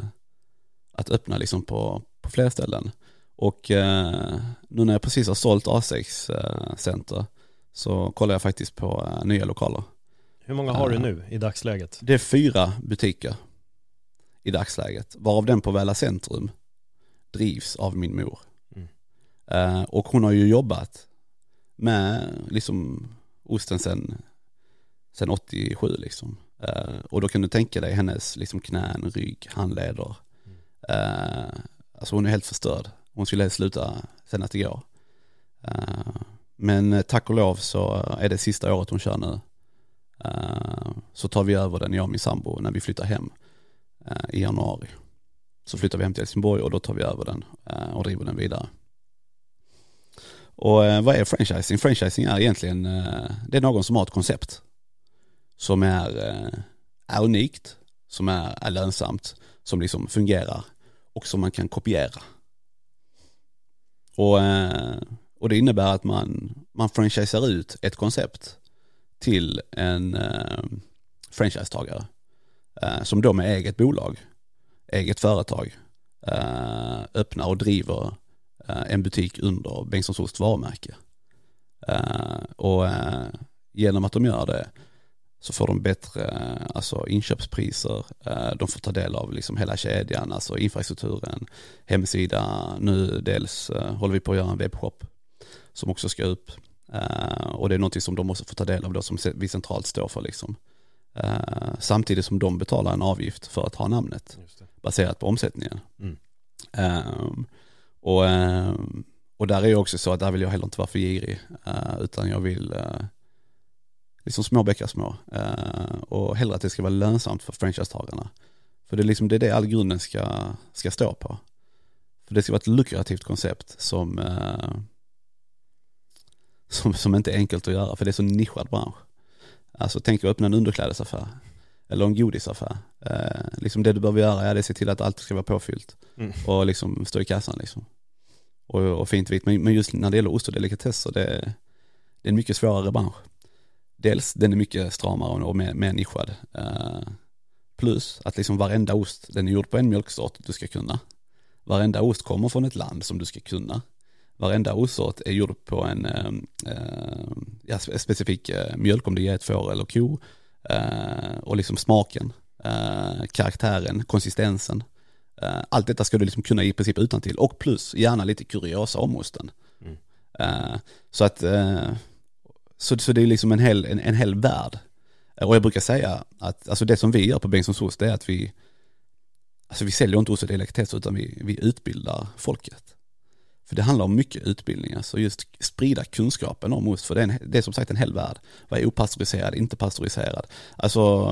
att öppna liksom på, på fler ställen. Och eh, nu när jag precis har sålt A6 eh, Center så kollar jag faktiskt på nya lokaler. Hur många har du nu i dagsläget? Det är fyra butiker i dagsläget, varav den på Väla Centrum drivs av min mor. Eh, och hon har ju jobbat med liksom osten sen, sen 87 liksom. Eh, och då kan du tänka dig hennes liksom knän, rygg, handleder. Eh, alltså hon är helt förstörd. Hon skulle helst sluta senast igår. Eh, men tack och lov så är det sista året hon kör nu. Eh, så tar vi över den, jag och min sambo, när vi flyttar hem eh, i januari. Så flyttar vi hem till Helsingborg och då tar vi över den eh, och driver den vidare. Och eh, vad är franchising? Franchising är egentligen, eh, det är någon som har ett koncept som är, eh, är unikt, som är, är lönsamt, som liksom fungerar och som man kan kopiera. Och, eh, och det innebär att man, man franchisar ut ett koncept till en eh, franchisetagare eh, som då med eget bolag, eget företag eh, öppnar och driver en butik under Bengtssons Ost varumärke. Eh, och eh, genom att de gör det så får de bättre eh, alltså inköpspriser, eh, de får ta del av liksom hela kedjan, alltså infrastrukturen, hemsida, nu dels eh, håller vi på att göra en webbshop som också ska upp. Eh, och det är någonting som de måste få ta del av då som vi centralt står för liksom. Eh, samtidigt som de betalar en avgift för att ha namnet baserat på omsättningen. Mm. Ehm, och, ehm, och där är ju också så att där vill jag heller inte vara för girig, eh, utan jag vill uh, liksom små bäckar små. Eh, och hellre att det ska vara lönsamt för franchisetagarna. För det är liksom det, är det all grunden ska, ska stå på. För det ska vara ett lukrativt koncept som, eh, som, som inte är enkelt att göra, för det är så nischad bransch. Alltså tänk att öppna en underklädesaffär eller en godisaffär. Eh, liksom det du behöver göra är att se till att allt ska vara påfyllt Mm. och liksom stå i kassan liksom. Och, och fint vitt. Men, men just när det gäller ost och delikatesser, det, är- det är en mycket svårare bransch. Dels den är mycket stramare och mer, mer nischad. Uh, plus att liksom varenda ost, den är gjord på en mjölksort du ska kunna. Varenda ost kommer från ett land som du ska kunna. Varenda ostsort är gjord på en uh, ja, specifik uh, mjölk, om det är ett får eller ko. Och liksom smaken, karaktären, konsistensen. Eh, allt detta ska du liksom kunna i princip utan till och plus gärna lite kuriosa om osten. Mm. Eh, så att, eh, så, så det är liksom en hel, en, en hel värld. Och jag brukar säga att alltså det som vi gör på Bengtssons ost är att vi, alltså vi säljer inte ost och delikatesser utan vi, vi utbildar folket. För det handlar om mycket utbildning, alltså just sprida kunskapen om ost, för det är, en, det är som sagt en hel värld. Vad är opastöriserad, inte pastöriserad? Alltså,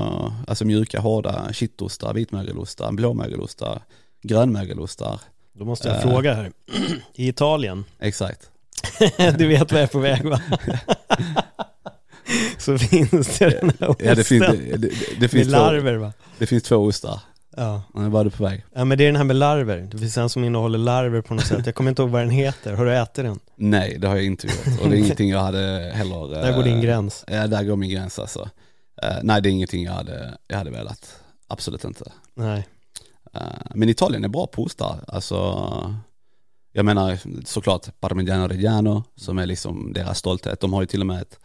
alltså mjuka, hårda kittostar, vitmögelostar, blåmögelostar, grönmögelostar. Då måste jag Eh. fråga här. *clears throat* I Italien, Exakt. *laughs* du vet vad jag är på väg va? *laughs* Så finns det den här osten Ja, det, finns, det, det, det, med finns två, larver va? det finst två ostar. Ja. Nu var du på väg. ja, men det är den här med larver. Det finns en som innehåller larver på något sätt. Jag kommer inte ihåg vad den heter. Har du ätit den? Nej, det har jag inte gjort. Och det är *laughs* ingenting jag hade heller... Där går din eh, gräns. Ja, där går min gräns alltså. Eh, nej, det är ingenting jag hade, jag hade velat. Absolut inte. Nej. Eh, men Italien är bra på ostar. Alltså, jag menar såklart Parmigiano Reggiano som är liksom deras stolthet. De har ju till och med ett,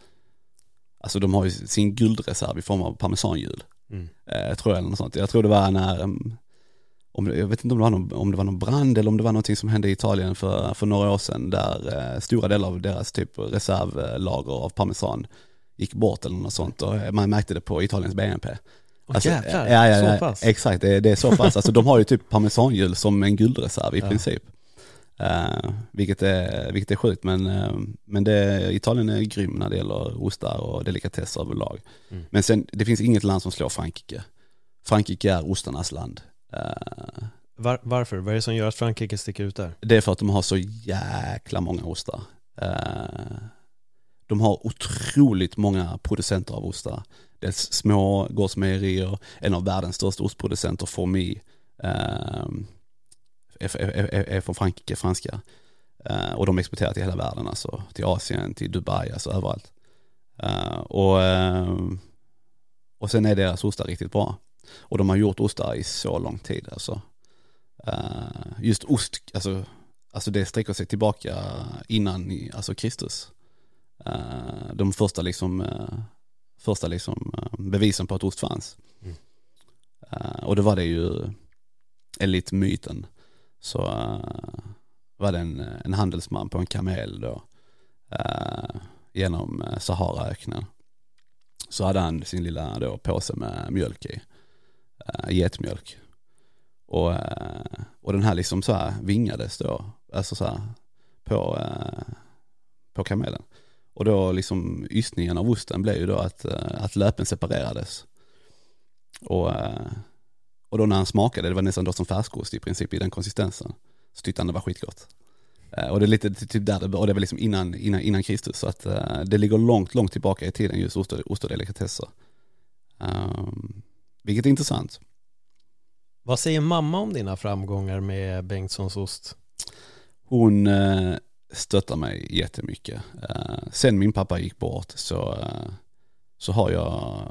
alltså de har ju sin guldreserv i form av parmesanhjul. Mm. Eh, tror jag eller något sånt. Jag tror det var när, um, om, jag vet inte om det, var någon, om det var någon brand eller om det var någonting som hände i Italien för, för några år sedan där eh, stora delar av deras typ reservlager av parmesan gick bort eller något sånt och eh, man märkte det på Italiens BNP. Åh, jävlar, ja, ja, ja, så pass. Exakt, det, det är så pass. Alltså de har ju typ parmesanhjul som en guldreserv i Ja. princip. Uh, vilket, är, vilket är sjukt men, eh, men det, Italien är grym när det gäller ostar och delikatesser överlag. Mm. Men sen, det finns inget land som slår Frankrike. Frankrike är ostarnas land. Eh, Var, varför? Vad är det som gör att Frankrike sticker ut där? det är för att de har så jäkla många ostar. De har otroligt många producenter av ostar. Dels små gårdsmejerier, en av världens största ostproducenter, Formi, eh, är, från Frankrike, franska. Eh, och de exporterar till hela världen, alltså till Asien, till Dubai, alltså överallt. Eh, och, eh, och sen är deras ostar riktigt bra. Och de har gjort ostar i så lång tid alltså. Just ost, alltså, alltså det sträcker sig tillbaka innan alltså Kristus. De första liksom, första liksom bevisen på att ost fanns. Mm. Och då var det ju enligt myten så eh, var det en, en handelsman på en kamel då eh, genom eh, Saharaöknen. Så hade han sin lilla då påse med mjölk i, uh, getmjölk. Och, och den här liksom så här vingades då, alltså så här på, på kamelen. Och då liksom ystningen av osten blev ju då att, att löpen separerades. Och, och då när han smakade, det var nästan då som färskost i princip i den konsistensen, så tyckte han det var skitgott. Eh, Och det är lite typ där det, och det var liksom innan, innan, innan Kristus, så att eh, det ligger långt, långt tillbaka i tiden just ost och, ost och delikatesser. Um, vilket är intressant. Vad säger mamma om dina framgångar med Bengtssons ost? Hon eh, stöttar mig jättemycket. Sen min pappa gick bort så, så har jag,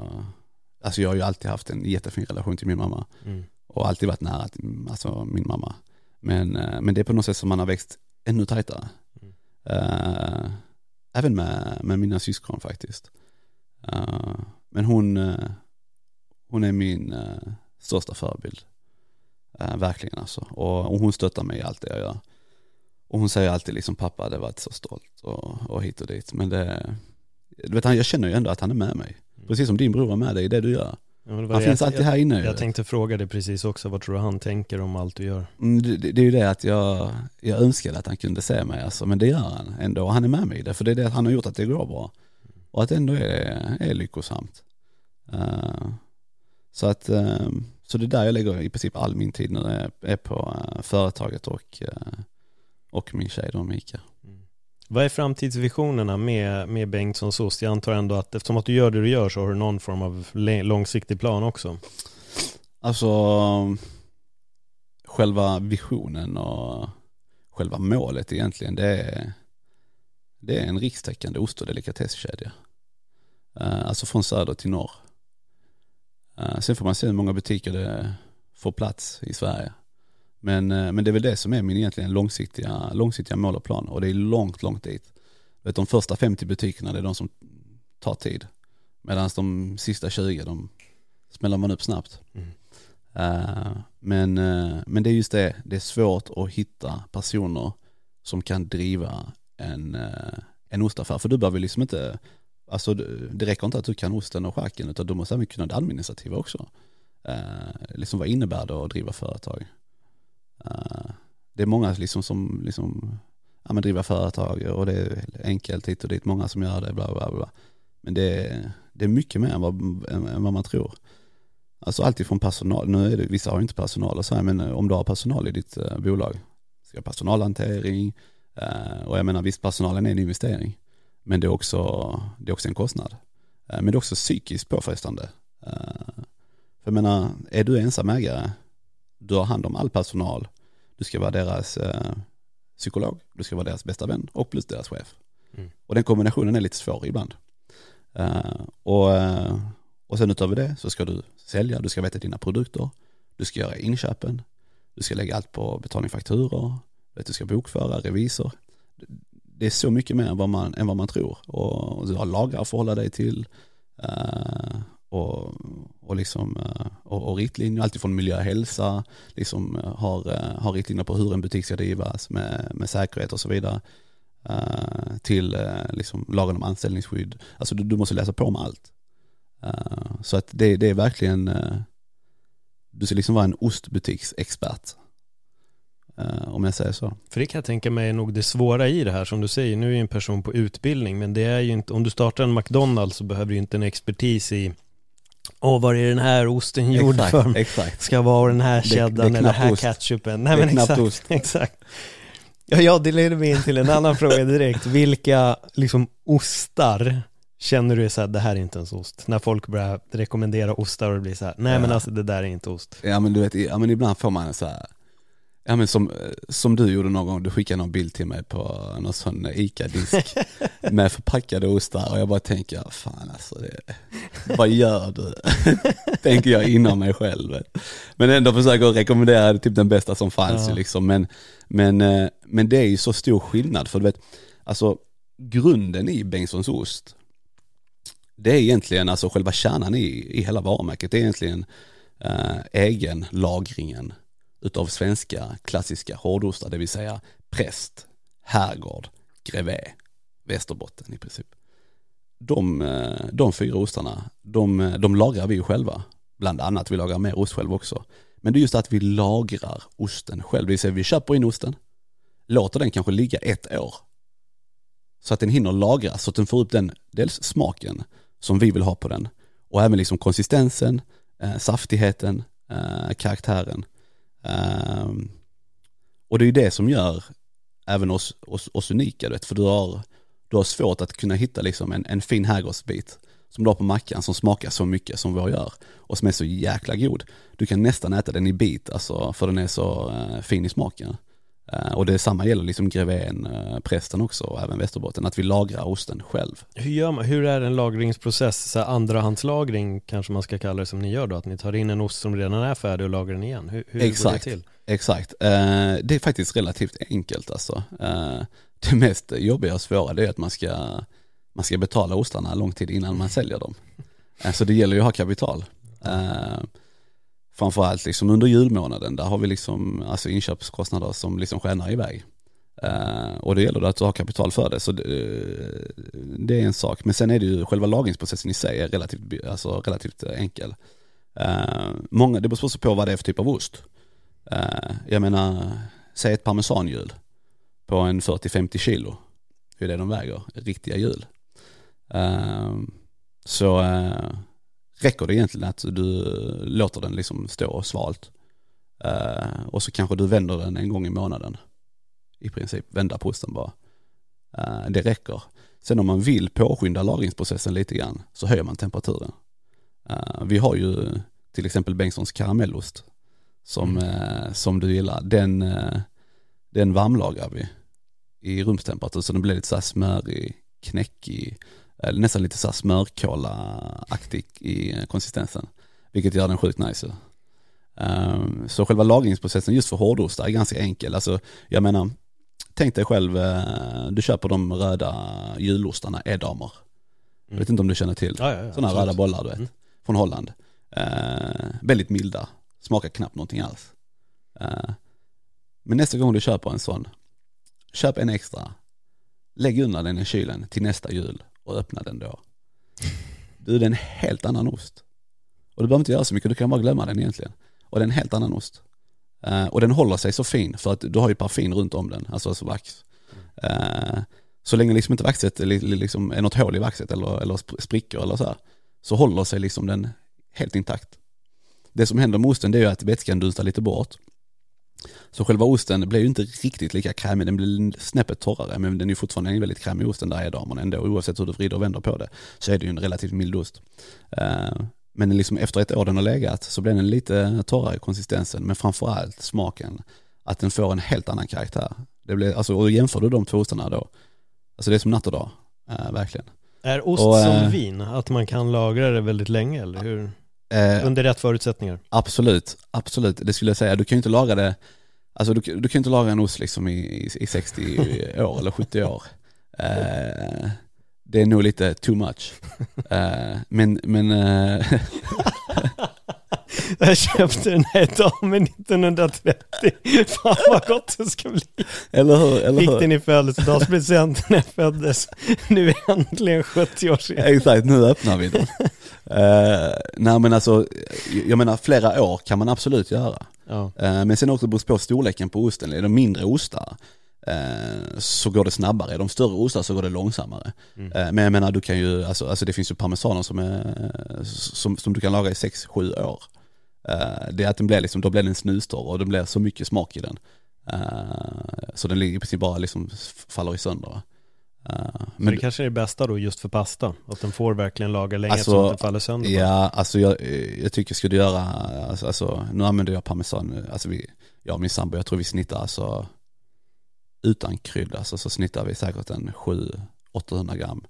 alltså jag har ju alltid haft en jättefin relation till min mamma Mm. och alltid varit nära till alltså min mamma. Men, eh, men det är på något sätt som man har växt ännu tajtare. Mm. Eh, även med, med mina syskon faktiskt. Eh, men hon, eh, hon är min största förebild. Verkligen alltså. Och, och hon stöttar mig i allt det jag gör. Och hon säger alltid liksom pappa hade varit så stolt och, och hit och dit. Men det, du vet, jag känner ju ändå att han är med mig. Precis som din bror är med dig i det du gör. Ja, det var Han det finns jag, alltid här inne. Jag, jag tänkte fråga dig precis också, vad tror du han tänker om allt du gör? Mm, det, det är ju det att jag, jag önskade att han kunde se mig alltså, men det gör han ändå. Och han är med mig i det, för det är det han har gjort att det går bra. Och att det ändå är, är lyckosamt. Eh, så att, eh, så det är där jag lägger i princip all min tid när det är, på eh, företaget och, och min tjej då Mika. Vad är framtidsvisionerna med, med Bengtssons ost? Jag antar ändå att eftersom att du gör det du gör så har du någon form av långsiktig plan också. Alltså, själva visionen och själva målet egentligen, det är, det är en rikstäckande ost och delikatesskedja. Eh, alltså från söder till norr. Eh, sen får man se hur många butiker det får plats i Sverige. Men, eh, men det är väl det som är min egentligen långsiktiga, långsiktiga mål och plan och det är långt, långt dit. Vet, de första 50 butikerna det är de som tar tid. Medan de sista 20 de smäller man upp snabbt. Mm. Eh, men, eh, men det är just det, det är svårt att hitta personer som kan driva en, uh, en ostaffär. För du behöver liksom inte, alltså det räcker inte att du kan osten och charken utan du måste även kunna det administrativa också. Liksom vad innebär det att driva företag? Eh, det är många liksom som liksom, ja men driva företag och det är enkelt hit och dit, många som gör det, bla bla bla. Men det är, det är mycket mer än vad, än, vad man tror. Alltså alltid från personal, nu är det, vissa har ju inte personal och så här, men eh, om du har personal i ditt eh, bolag, ska personalhantering, och jag menar visst personalen är en investering, men det är också, det är också en kostnad. Men det är också psykiskt påfrestande. För jag menar, är du ensam ägare, du har hand om all personal, du ska vara deras eh, psykolog, du ska vara deras bästa vän och plus deras chef. Mm. Och den kombinationen är lite svår ibland. Eh, och, eh, och sen utöver det så ska du sälja, du ska veta dina produkter, du ska göra inköpen, du ska lägga allt på betalningsfakturor, vet, du ska bokföra, revisor. Det är så mycket mer än vad man, än vad man tror. Och du har lagar att förhålla dig till. eh, och, och, liksom, eh, och, och riktlinjer, alltifrån miljö och hälsa, liksom eh, har, eh, har riktlinjer på hur en butik ska drivas med, med säkerhet och så vidare. Till liksom lagen om anställningsskydd. Alltså du, du måste läsa på om allt. Så att det, det är verkligen, du ska liksom vara en ostbutiksexpert. Om jag säger så. För det kan jag tänka mig är nog det svåra i det här som du säger. Nu är ju en person på utbildning men det är ju inte, om du startar en McDonalds så behöver du inte en expertis i Åh, vad är den här osten gjord exakt, för? Exakt. Ska vara den här cheddarn eller den här ost. ketchupen? Nej, det är men exakt, ost. *laughs* exakt. Ja, ja, det leder mig in till en annan fråga direkt. Vilka liksom ostar känner du så här, det här är inte ens ost? När folk börjar rekommendera ostar och det blir så här, nej ja. men alltså det där är inte ost. Ja men du vet, ja men ibland får man så här Ja men som, som du gjorde någon gång, du skickade någon bild till mig på någon sån ICA-disk *laughs* med förpackade ostar och jag bara tänker, fan alltså, det, vad gör du? *laughs* tänker jag inom mig själv. Men ändå försöker rekommendera typ den bästa som fanns ja. liksom. Men, men, eh, men det är ju så stor skillnad för du vet, alltså grunden i Bengtssons ost, det är egentligen alltså själva kärnan i, i hela varumärket, det är egentligen äh, egen lagringen utav svenska klassiska hårdostar, det vill säga präst, herrgård, grevé, Västerbotten i princip. De, eh, de fyra ostarna, de, eh, de lagrar vi ju själva. Bland annat, vi lagrar mer ost själv också. Men det är just att vi lagrar osten själv, det vill säga vi köper in osten, låter den kanske ligga ett år. Så att den hinner lagras, så att den får upp den, dels smaken som vi vill ha på den och även liksom konsistensen, eh, saftigheten, eh, karaktären. Um, och det är ju det som gör även oss, oss, oss unika, vet, för du har, du har svårt att kunna hitta liksom en, en fin herrgårdsbit som du har på mackan som smakar så mycket som vår gör och som är så jäkla god. Du kan nästan äta den i bit, alltså, för den är så uh, fin i smaken. Uh, och det samma gäller liksom grevén, uh, prästen också och även Västerbotten, att vi lagrar osten själv. Hur gör man, hur är en lagringsprocess, så andrahandslagring kanske man ska kalla det som ni gör då, att ni tar in en ost som redan är färdig och lagrar den igen, hur, hur exakt, går det till? Exakt, uh, det är faktiskt relativt enkelt alltså. det mest jobbiga och svåra det är att man ska, man ska betala ostarna lång tid innan man säljer dem. Så det gäller ju att ha kapital framförallt liksom under julmånaden, där har vi liksom alltså inköpskostnader som liksom skenar iväg. Uh, och det gäller att du har kapital för det, så det, eh, det, är en sak. Men sen är det ju själva lagringsprocessen i sig är relativt, alltså relativt enkel. Uh, många, det beror också på vad det är för typ av ost. Uh, jag menar, säg ett parmesanhjul på en 40-50 kilo, hur är det de väger, riktiga hjul. så räcker det egentligen att du låter den liksom stå svalt. Uh, och så kanske du vänder den en gång i månaden. I princip, vända posten bara. Uh, det räcker. Sen om man vill påskynda lagringsprocessen lite grann så höjer man temperaturen. Uh, vi har ju till exempel Bengtssons karamellost som, mm. som du gillar. Den, den varmlagrar vi i rumstemperatur så den blir lite så här smörig, knäckig, nästan lite så smörkola-aktig i konsistensen. Vilket gör den sjukt nice. Um, så själva lagringsprocessen just för hårdostar är ganska enkel. Alltså, jag menar, tänk dig själv, uh, du köper de röda julostarna, edamer. Jag vet mm. inte om du känner till. Ja, ja, ja, Sådana röda bollar du vet, mm. från Holland. Uh, väldigt milda, smakar knappt någonting alls. Uh, men nästa gång du köper en sån, köp en extra. Lägg undan den i kylen till nästa jul och öppna den då. Du, det är en helt annan ost. Och du behöver inte göra så mycket, du kan bara glömma den egentligen. Och det är en helt annan ost. Uh, och den håller sig så fin för att du har ju parfym runt om den, alltså, alltså vax. Uh, så länge liksom inte vaxet liksom är något hål i vaxet eller, eller sprickor eller så här, så håller sig liksom den helt intakt. Det som händer med osten det är ju att vätskan dunstar lite bort så själva osten blir ju inte riktigt lika krämig, den blir snäppet torrare men den är fortfarande en väldigt krämig ost den där edamen ändå oavsett hur du vrider och vänder på det så är det ju en relativt mild ost. Uh, men liksom efter ett år den har legat så blir den lite torrare i konsistensen men framförallt smaken, att den får en helt annan karaktär. Det blir, alltså, och jämför du de två ostarna då, alltså det är som natt och dag, uh, verkligen. Är ost och, som uh, vin, att man kan lagra det väldigt länge eller hur? Under rätt förutsättningar? Absolut, absolut. Det skulle jag säga. Du kan ju inte lagra det Alltså du, du kan inte laga en ost liksom i, i, i 60 *laughs* år eller 70 år. Eh, det är nog lite too much. *laughs* Eh, men, men eh, *laughs* *laughs* Jag köpte den här damen 1930. Fan vad gott det ska bli. eller hur? Eller Fick hur? den i födelsedagspresent när jag föddes. Nu är äntligen 70 år sedan. Exakt, nu öppnar vi den. Eh, nej men alltså, jag menar flera år kan man absolut göra. Ja. Eh, men sen också beror det på storleken på osten. Är de mindre ostar eh, så går det snabbare. Är de större ostar så går det långsammare. Eh, men jag menar du kan ju, alltså, alltså det finns ju parmesaner som, är, som, som du kan laga i 6-7 år. Eh, det är att den blir liksom, då blir den snustorr och det blir så mycket smak i den. Eh, så den ligger i princip bara liksom faller i sönder. Eh, Men det kanske är det bästa då just för pasta. Att den får verkligen laga länge Alltså, så att den faller sönder. Ja, alltså jag, jag tycker ska du göra, alltså, alltså nu använder jag parmesan, alltså vi, jag och min sambo, jag tror vi snittar alltså utan krydda, alltså, så snittar vi säkert en 700-800 gram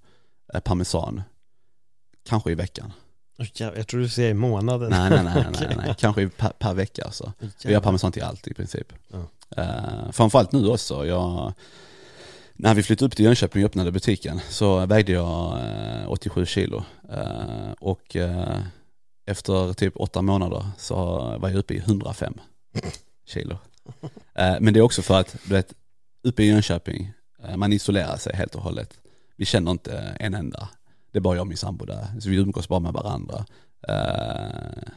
parmesan, kanske i veckan. Jag tror du säger i månaden. Nej, nej, nej, *laughs* nej, nej. kanske i per, per vecka alltså. Vi gör parmesan till allt i princip. Ja. Uh, framförallt nu också, jag, när vi flyttade upp till Jönköping och öppnade butiken så vägde jag eh, 87 kilo. Eh, och eh, efter typ åtta månader så var jag uppe i 105 kilo. Eh, men det är också för att, du vet, uppe i Jönköping, eh, man isolerar sig helt och hållet. Vi känner inte en enda. Det är bara jag och min sambo där. Så vi umgås bara med varandra. Eh,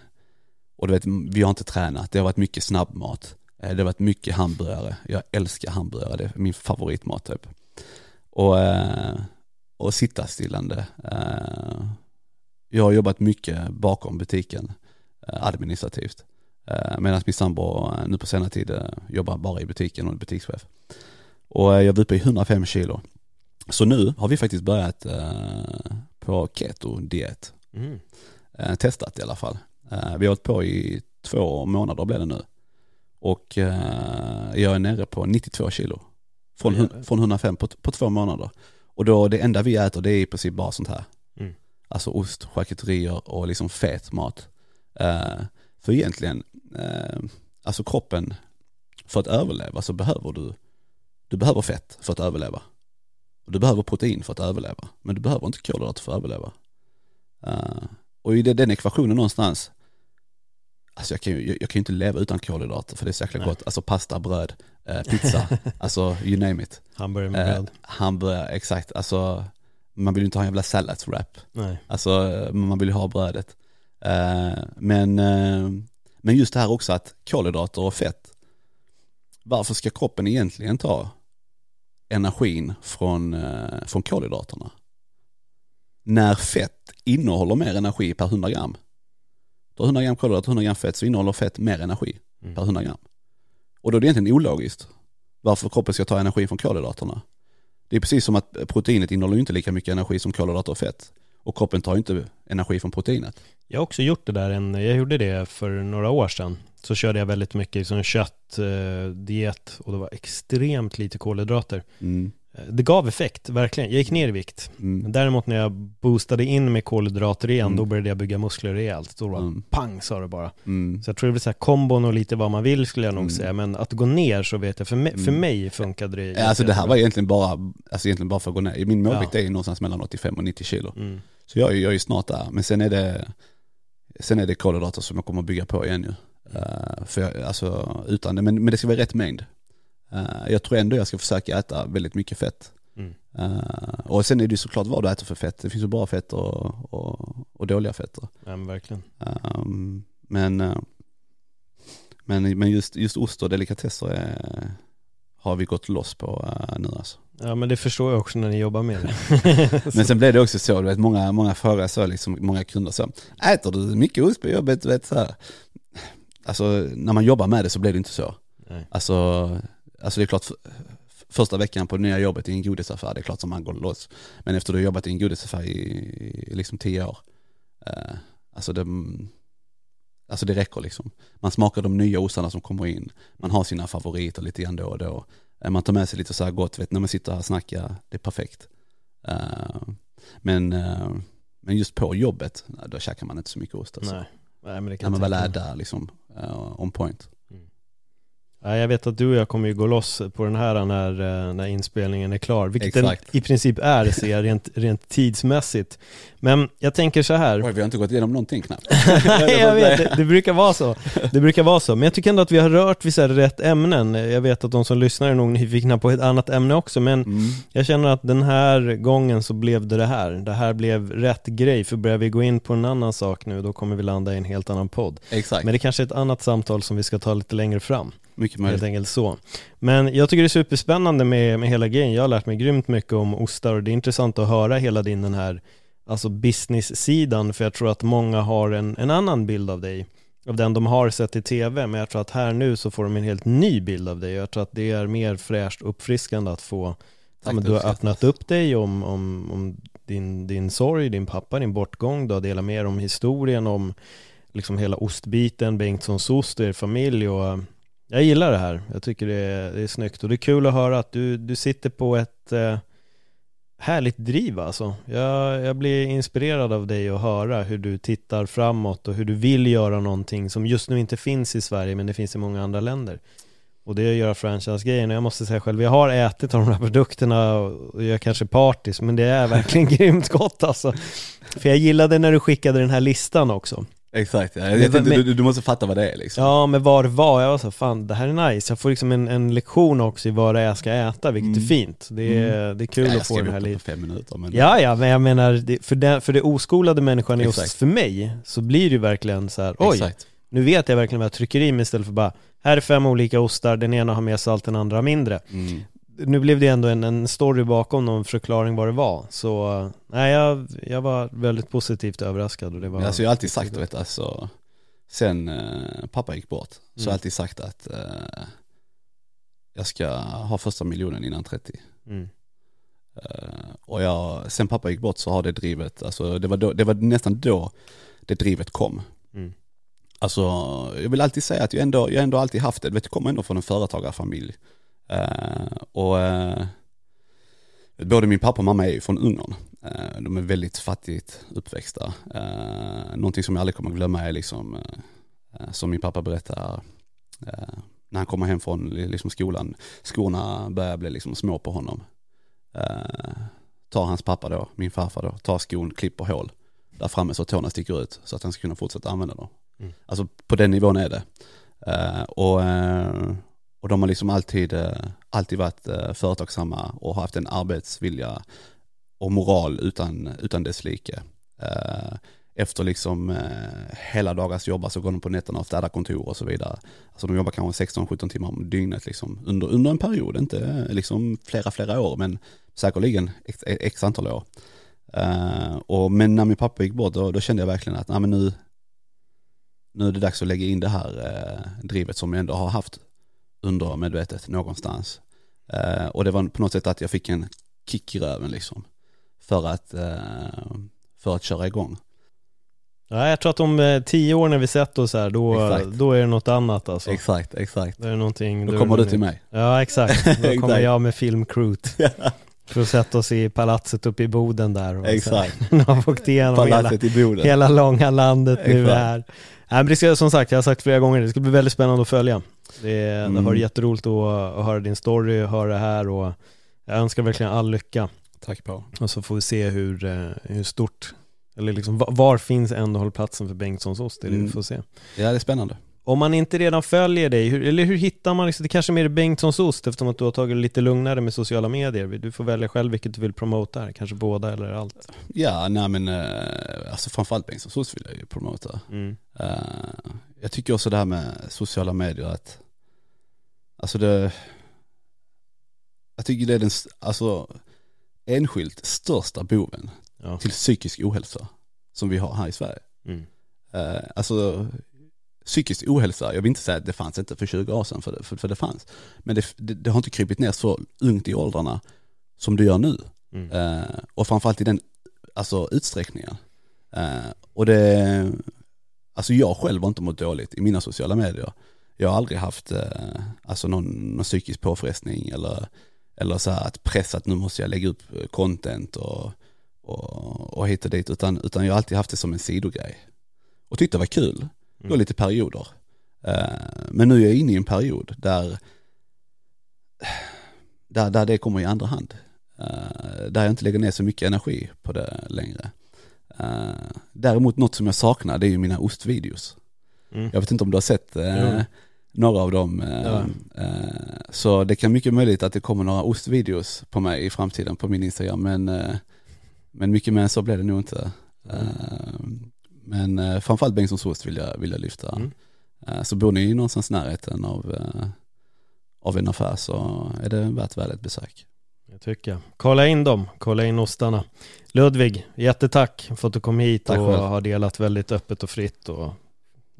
och du vet, vi har inte tränat. Det har varit mycket snabbmat. Eh, Det har varit mycket hamburgare. Jag älskar hamburgare. Det är min favoritmat typ. Och, eh, och sitta stillande. Eh, Jag har jobbat mycket bakom butiken eh, administrativt. Eh, Medan min sambo eh, nu på senare tid eh, jobbar bara i butiken och är butikschef. Och eh, jag var uppe i 105 kilo. Så nu har vi faktiskt börjat eh, på keto-diet. Mm. Eh, testat i alla fall. Eh, vi har hållit på i två månader blev det nu. Och jag är nere på 92 kilo. Från, från 105 på, på två månader. Och då det enda vi äter det är i princip bara sånt här. Mm. Alltså ost, charkuterier och liksom fet mat. Eh, för egentligen, eh, alltså kroppen, för att överleva så behöver du, du behöver fett för att överleva. Du behöver protein för att överleva. Men du behöver inte kolhydrater för att överleva. Eh, och i den ekvationen någonstans, alltså jag kan ju jag, kan ju inte leva utan kolhydrater för det är så jäkla Nej. gott. Alltså pasta, bröd, eh, pizza, *laughs* alltså you name it. Hamburgare med Eh, bröd. hamburgare, exakt. Alltså man vill ju inte ha en jävla salladswrap. Nej. Alltså eh, man vill ju ha brödet. Eh, men, eh, men just det här också att kolhydrater och fett, varför ska kroppen egentligen ta energin från, eh, från kolhydraterna? När fett innehåller mer energi per 100 gram. Du har 100 gram kolhydrater, 100 gram fett, så innehåller fett mer energi Mm. per 100 gram. Och då är det egentligen ologiskt varför kroppen ska ta energi från kolhydraterna. Det är precis som att proteinet innehåller inte lika mycket energi som kolhydrater och fett. Och kroppen tar inte energi från proteinet. Jag har också gjort det där, en, jag gjorde det för några år sedan. Så körde jag väldigt mycket som kött, eh, och det var extremt lite kolhydrater. Mm. Eh, Det gav effekt, verkligen. Jag gick ner i vikt. Mm. Däremot när jag boostade in med kolhydrater igen, Mm. då började jag bygga muskler rejält. Då var Mm. pang sa det bara. Mm. Så jag tror det blir så här kombon och lite vad man vill skulle jag nog Mm. säga. Men att gå ner så vet jag, för mig, för Mm. mig funkade det. Ja, Alltså det här var egentligen bara, alltså egentligen bara för att gå ner. Min målvikt Ja. är någonstans mellan 85 och 90 kilo. Mm. Så jag är, jag är snart där. Men sen är det, sen är det kolhydrater som jag kommer att bygga på igen ju. Eh, för jag, alltså utan det, men, men det ska vara rätt mängd. Eh, jag tror ändå jag ska försöka äta väldigt mycket fett. Mm. Eh, och sen är det ju såklart vad du äter för fett. Det finns ju bra fetter och, och, och dåliga fetter. Ja men verkligen. Um, men, men, men just, just ost och delikatesser är, har vi gått loss på eh, nu alltså. Ja men det förstår jag också när ni jobbar med det. *laughs* Men sen blev det också så, du vet många, många frågar så liksom, många kunder så, äter du mycket ost på jobbet? Du vet så här. Alltså när man jobbar med det så blir det inte så. Nej. Alltså, alltså det är klart, första veckan på det nya jobbet i en godisaffär, det är klart som man går loss. Men efter du har jobbat i en godisaffär i, i liksom tio år, eh, alltså det, alltså det räcker liksom. Man smakar de nya ostarna som kommer in, man har sina favoriter lite grann då och då. Eh, Man tar med sig lite så här gott, vet, när man sitter här och snackar, det är perfekt. Eh, men, eh, men just på jobbet, då käkar man inte så mycket ost. Alltså. Nej. Nej men det När kan man jag väl är där liksom, eh, on point. Ja, jag vet att du och jag kommer ju gå loss på den här när, eh, när inspelningen är klar, vilket Exakt. den i princip är, ser jag rent, rent tidsmässigt. Men jag tänker så här. Oj, vi har inte gått igenom någonting knappt. *laughs* Nej, jag vet, det, det brukar vara så. Det brukar vara så. Men jag tycker ändå att vi har rört vid så här rätt ämnen. Jag vet att de som lyssnar är nog nyfikna på ett annat ämne också, men Mm. jag känner att den här gången så blev det det här. Det här blev rätt grej, för börjar vi gå in på en annan sak nu, då kommer vi landa i en helt annan podd. Exakt, Men det kanske är ett annat samtal som vi ska ta lite längre fram. Mycket Helt möjligt. enkelt så. Men jag tycker det är superspännande med, med hela grejen. Jag har lärt mig grymt mycket om ostar och det är intressant att höra hela din den här alltså business-sidan för jag tror att många har en, en annan bild av dig av den de har sett i tv men jag tror att här nu så får de en helt ny bild av dig jag tror att det är mer fräscht och uppfriskande att få ja, Tack, det du har öppnat upp dig om, om, om din, din sorg, din pappa, din bortgång, du har delat mer om historien, om liksom hela ostbiten, Bengtssons ost och er familj och jag gillar det här. Jag tycker det är, det är snyggt och det är kul att höra att du, du sitter på ett eh, härligt driv alltså. Jag, jag blir inspirerad av dig att höra hur du tittar framåt och hur du vill göra någonting som just nu inte finns i Sverige men det finns i många andra länder. Och det är att göra franchise-grejen och jag måste säga själv, jag har ätit av de här produkterna och jag är kanske partisk men det är verkligen *laughs* grymt gott alltså. För jag gillade när du skickade den här listan också. Exakt, ja. jag tänkte, du, du måste fatta vad det är liksom. Ja, men var var, jag var så fan det här är nice. Jag får liksom en, en lektion också i vad det är jag ska äta, vilket Mm. är fint. Det är, det är kul Ja, att få den här lite. fem minuter men Ja, ja, men jag menar, för, den, för det oskolade människan just Exakt. för mig, så blir det ju verkligen så här, oj, Exakt. nu vet jag verkligen vad jag trycker i mig istället för bara, här är fem olika ostar, den ena har mer salt, den andra har mindre. Mm. Nu blev det ändå en, en story bakom någon förklaring vad det var, så nej, jag, jag var väldigt positivt överraskad och det var Alltså jag har alltid sagt, vet, alltså, sen eh, pappa gick bort, så har Mm. jag alltid sagt att eh, jag ska ha första miljonen innan 30. mm. Eh, och jag, sen pappa gick bort så har det drivet, alltså det var, då, det var nästan då det drivet kom. Mm. Alltså jag vill alltid säga att jag ändå, jag ändå alltid haft det, vet jag kommer ändå från en företagarfamilj. Eh, och eh, både min pappa och mamma är ju från Ungern. Eh, de är väldigt fattigt uppväxta. Någonting som jag aldrig kommer att glömma är liksom, som min pappa berättar, när han kommer hem från liksom skolan, skorna börjar bli liksom små på honom. Tar hans pappa då, min farfar då, tar skon, klipper hål där framme så tårna sticker ut så att han ska kunna fortsätta använda dem. Mm. Alltså på den nivån är det. Och, och de har liksom alltid, eh, alltid varit eh, företagsamma och haft en arbetsvilja och moral utan, utan dess like. Eh, efter liksom hela dagars jobb, så går de på nätterna och städar kontor och så vidare. Alltså de jobbar kanske 16-17 timmar om dygnet liksom, under, under en period, inte liksom flera, flera år, men säkerligen x, e, x antal år. Och, men när min pappa gick bort, då, då kände jag verkligen att nej, men nu, nu är det dags att lägga in det här drivet som jag ändå har haft undermedvetet någonstans. Eh, och det var på något sätt att jag fick en kick i röven liksom. För att, eh, för att köra igång. Ja, jag tror att om eh, tio år när vi sett oss här, då, Exakt. då är det något annat alltså. Exakt, exakt. Då är det någonting, Då är kommer du till mig. Ja, exakt. *laughs* Då kommer Exakt. jag med filmcrewt. För att sätta oss i palatset uppe i Boden där. Och Exakt. *laughs* Så, nu har vi åkt igenom hela, Palatset i Boden. hela långa landet nu Exakt. är här. Nej, men det ska, som sagt, jag har sagt flera gånger, det ska bli väldigt spännande att följa. Det, det Mm. har varit jätteroligt att, att höra din story, höra det här och jag önskar verkligen all lycka. Tack på. Och så får vi se hur, eh, hur stort, eller liksom var, finns ändå hållplatsen för Bengtssons ost? Det är det vi Mm. får se. Ja det är spännande. Om man inte redan följer dig, hur, eller hur hittar man, liksom, det kanske mer är Bengtssons ost eftersom att du har tagit det lite lugnare med sociala medier. Du får välja själv vilket du vill promota här, kanske båda eller allt. Ja, nej men eh, alltså framförallt Bengtssons ost vill jag ju promota. Mm. Eh, jag tycker också det här med sociala medier att, alltså det, jag tycker det är den, alltså enskilt största boven Ja. till psykisk ohälsa som vi har här i Sverige. Mm. Eh, alltså psykisk ohälsa, jag vill inte säga att det fanns inte för 20 år sedan, för det, för, för det fanns. Men det, det, det har inte krypit ner så ungt i åldrarna som det gör nu. Mm. Eh, och framförallt i den alltså, utsträckningen. Eh, och det, alltså jag själv har inte mått dåligt i mina sociala medier. Jag har aldrig haft eh, alltså någon, någon psykisk påfrestning eller, eller så här att pressa att nu måste jag lägga upp eh, content och, och, och hit och dit, utan, utan jag har alltid haft det som en sidogrej. Och tyckte det var kul, det var Mm. lite perioder. Eh, men nu är jag inne i en period där, där, där det kommer i andra hand. Där jag inte lägger ner så mycket energi på det längre. Däremot något som jag saknar det är ju mina ostvideos. Mm. Jag vet inte om du har sett Jo. Några av dem. Eh, Ja. eh, så det kan mycket möjligt att det kommer några ostvideos på mig i framtiden på min Instagram. Men, eh, men mycket mer än så blir det nog inte. Eh, men framförallt Bengtssons ost vill jag, vill jag lyfta. Mm. Så bor ni någonstans i närheten av, av en affär så är det värt väl ett besök. Jag tycker. Kolla in dem, kolla in ostarna. Ludvig, jättetack för att du kom hit Tack och själv. har delat väldigt öppet och fritt och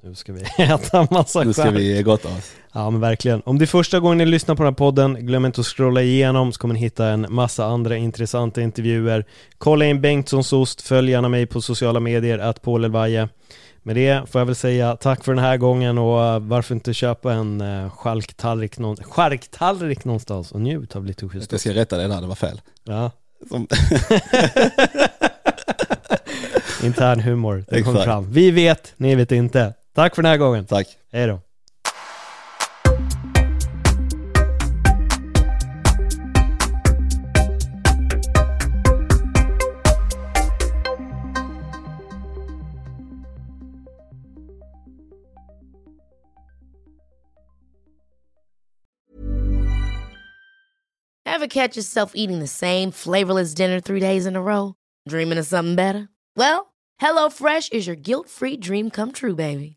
nu ska vi *laughs* äta massa Nu ska vi gotta oss. Ja men verkligen. Om det är första gången ni lyssnar på den här podden, glöm inte att scrolla igenom så kommer ni hitta en massa andra intressanta intervjuer. Kolla in Bengtssons ost, följ gärna mig på sociala medier, att Paul Elvaje. Med det får jag väl säga tack för den här gången och eh, varför inte köpa en uh, charktallrik, någon, charktallrik någonstans och njut av lite Jag schysst ska rätta det där, det var fel. Ja, Som, *laughs* intern humor, det kom fram. Vi vet, ni vet inte. Tack för den här gången. tack. Hej då. Ever catch yourself eating the same flavorless dinner three days in a row? Dreaming of something better? Well, HelloFresh is your guilt free dream come true, baby.